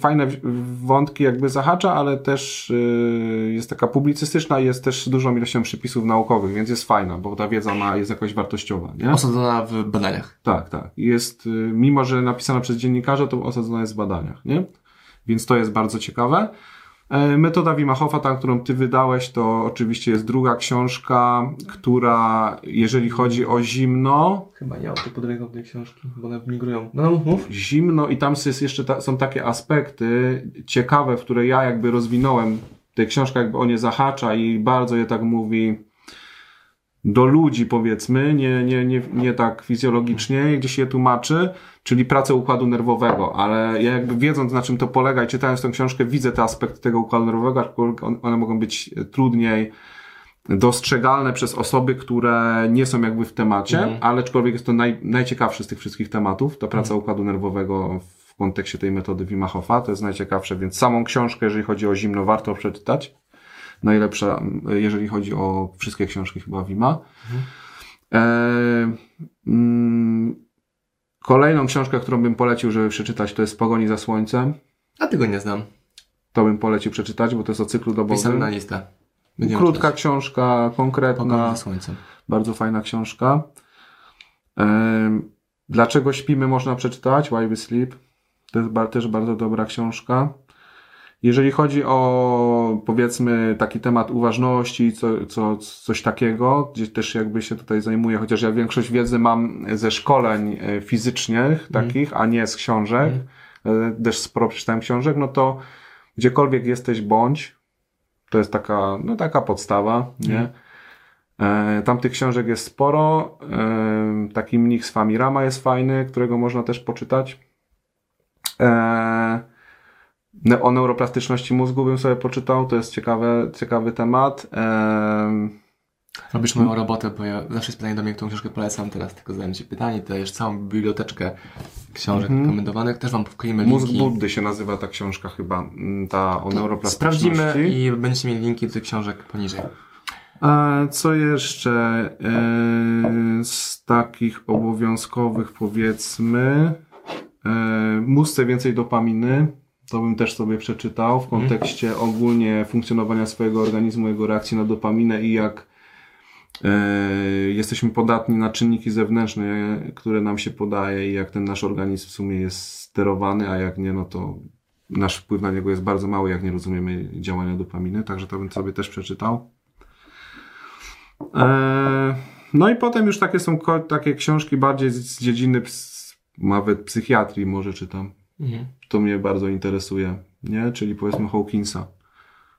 fajne wątki jakby zahacza, ale też y, jest taka publicystyczna i jest też dużą ilością przypisów naukowych, więc jest fajna, bo ta wiedza ma, jest jakoś wartościowa. Nie? Osadzona w badaniach. Tak, tak. Jest, y, mimo że napisana przez dziennikarza, to osadzona jest w badaniach, nie? Więc to jest bardzo ciekawe. E, metoda Wima Hofa, ta, którą ty wydałeś, to oczywiście jest druga książka, która, jeżeli chodzi o zimno... Chyba nie mam tu pod ręką tej książki, bo one migrują. No, no, mów. Zimno i tam jest jeszcze ta, są takie aspekty ciekawe, w które ja jakby rozwinąłem. Tej książka jakby o nie zahacza i bardzo je tak mówi do ludzi, powiedzmy, nie, nie, nie, nie tak fizjologicznie, gdzie się je tłumaczy, czyli pracę układu nerwowego, ale ja jakby wiedząc na czym to polega i czytając tę książkę widzę te aspekty tego układu nerwowego, aczkolwiek one mogą być trudniej dostrzegalne przez osoby, które nie są jakby w temacie, mhm. ale aczkolwiek jest to naj, najciekawszy z tych wszystkich tematów, ta praca mhm. układu nerwowego w kontekście tej metody Wima Hofa, to jest najciekawsze, więc samą książkę, jeżeli chodzi o zimno, warto przeczytać najlepsza, jeżeli chodzi o wszystkie książki chyba Wima. Mhm. E, mm, kolejną książkę, którą bym polecił, żeby przeczytać, to jest Pogoni za Słońcem. A tego nie znam. To bym polecił przeczytać, bo to jest o cyklu dobowym. Pisałem na listę. Będziemy Krótka czytać. książka, konkretna. Pogoni za Słońcem. Bardzo fajna książka. E, Dlaczego śpimy można przeczytać? Why we sleep. To jest też bardzo dobra książka. Jeżeli chodzi o powiedzmy taki temat uważności, co, co, coś takiego, gdzie też jakby się tutaj zajmuję, chociaż ja większość wiedzy mam ze szkoleń e, fizycznych mm. takich, a nie z książek, mm. też sporo przeczytałem książek, no to gdziekolwiek jesteś bądź, to jest taka, no taka podstawa, nie? Mm. Tam tych książek jest sporo. Taki mnich z Famirama jest fajny, którego można też poczytać. Ne- O neuroplastyczności mózgu bym sobie poczytał, to jest ciekawe, ciekawy temat. Em, Robisz moją robotę, bo ja zawsze jest pytanie do mnie, którą książkę polecam, teraz tylko zadałem Ci pytanie, to już całą biblioteczkę książek rekomendowanych, też Wam wkleimy Mózg linki. Buddy się nazywa ta książka chyba, mm, ta o neuroplastyczności. Sprawdzimy i będziecie mieli linki do tych książek poniżej. A co jeszcze e, z takich obowiązkowych powiedzmy? E, mózg więcej dopaminy. To bym też sobie przeczytał w kontekście ogólnie funkcjonowania swojego organizmu, jego reakcji na dopaminę i jak e, jesteśmy podatni na czynniki zewnętrzne, które nam się podaje i jak ten nasz organizm w sumie jest sterowany, a jak nie, no to nasz wpływ na niego jest bardzo mały, jak nie rozumiemy działania dopaminy, także to bym sobie też przeczytał. Eee, No i potem już takie są takie książki bardziej z, z dziedziny ps- nawet psychiatrii może czytam. Mhm. To mnie bardzo interesuje, nie? Czyli powiedzmy Hawkinsa.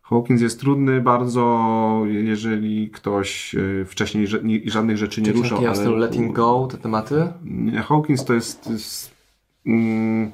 Hawkins jest trudny bardzo, jeżeli ktoś e, wcześniej ża- nie- żadnych rzeczy nie Czy ruszał. książki w stylu Letting Go, te tematy? Nie, Hawkins to jest, to jest mm,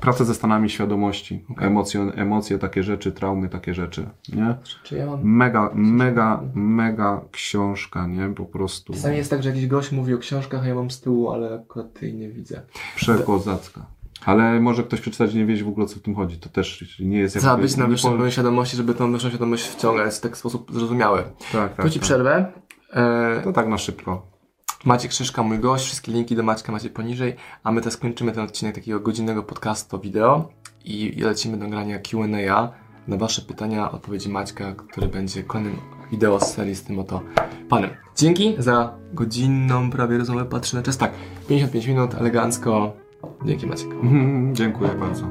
praca ze stanami świadomości. Emocje, emocje, takie rzeczy, traumy, takie rzeczy, nie? Czy ja mam... Mega, mega, mega książka, nie? Po prostu Czasami jest tak, że jakiś gość mówi o książkach, a ja mam z tyłu, ale akurat tej nie widzę. przekozacka. Ale może ktoś przeczytać i nie wiedzieć w ogóle o co w tym chodzi. To też nie jest Trzeba być na wyższym po- poziomie świadomości, żeby tą wyższą świadomość wciągać w taki sposób zrozumiały. Tak, tak. Tu Ci tak. przerwę. E, To tak na szybko. Maciek Krzyżka, mój gość. Wszystkie linki do Maćka macie poniżej. A my teraz kończymy ten odcinek takiego godzinnego podcastu wideo i lecimy do grania Q&A na Wasze pytania, odpowiedzi Maćka, który będzie kolejnym wideo z serii z tym oto panem. Dzięki za godzinną prawie rozmowę. Patrzę na czas. Tak, 55 minut, elegancko. Dzięki Maciek. Mhm. Dziękuję bardzo.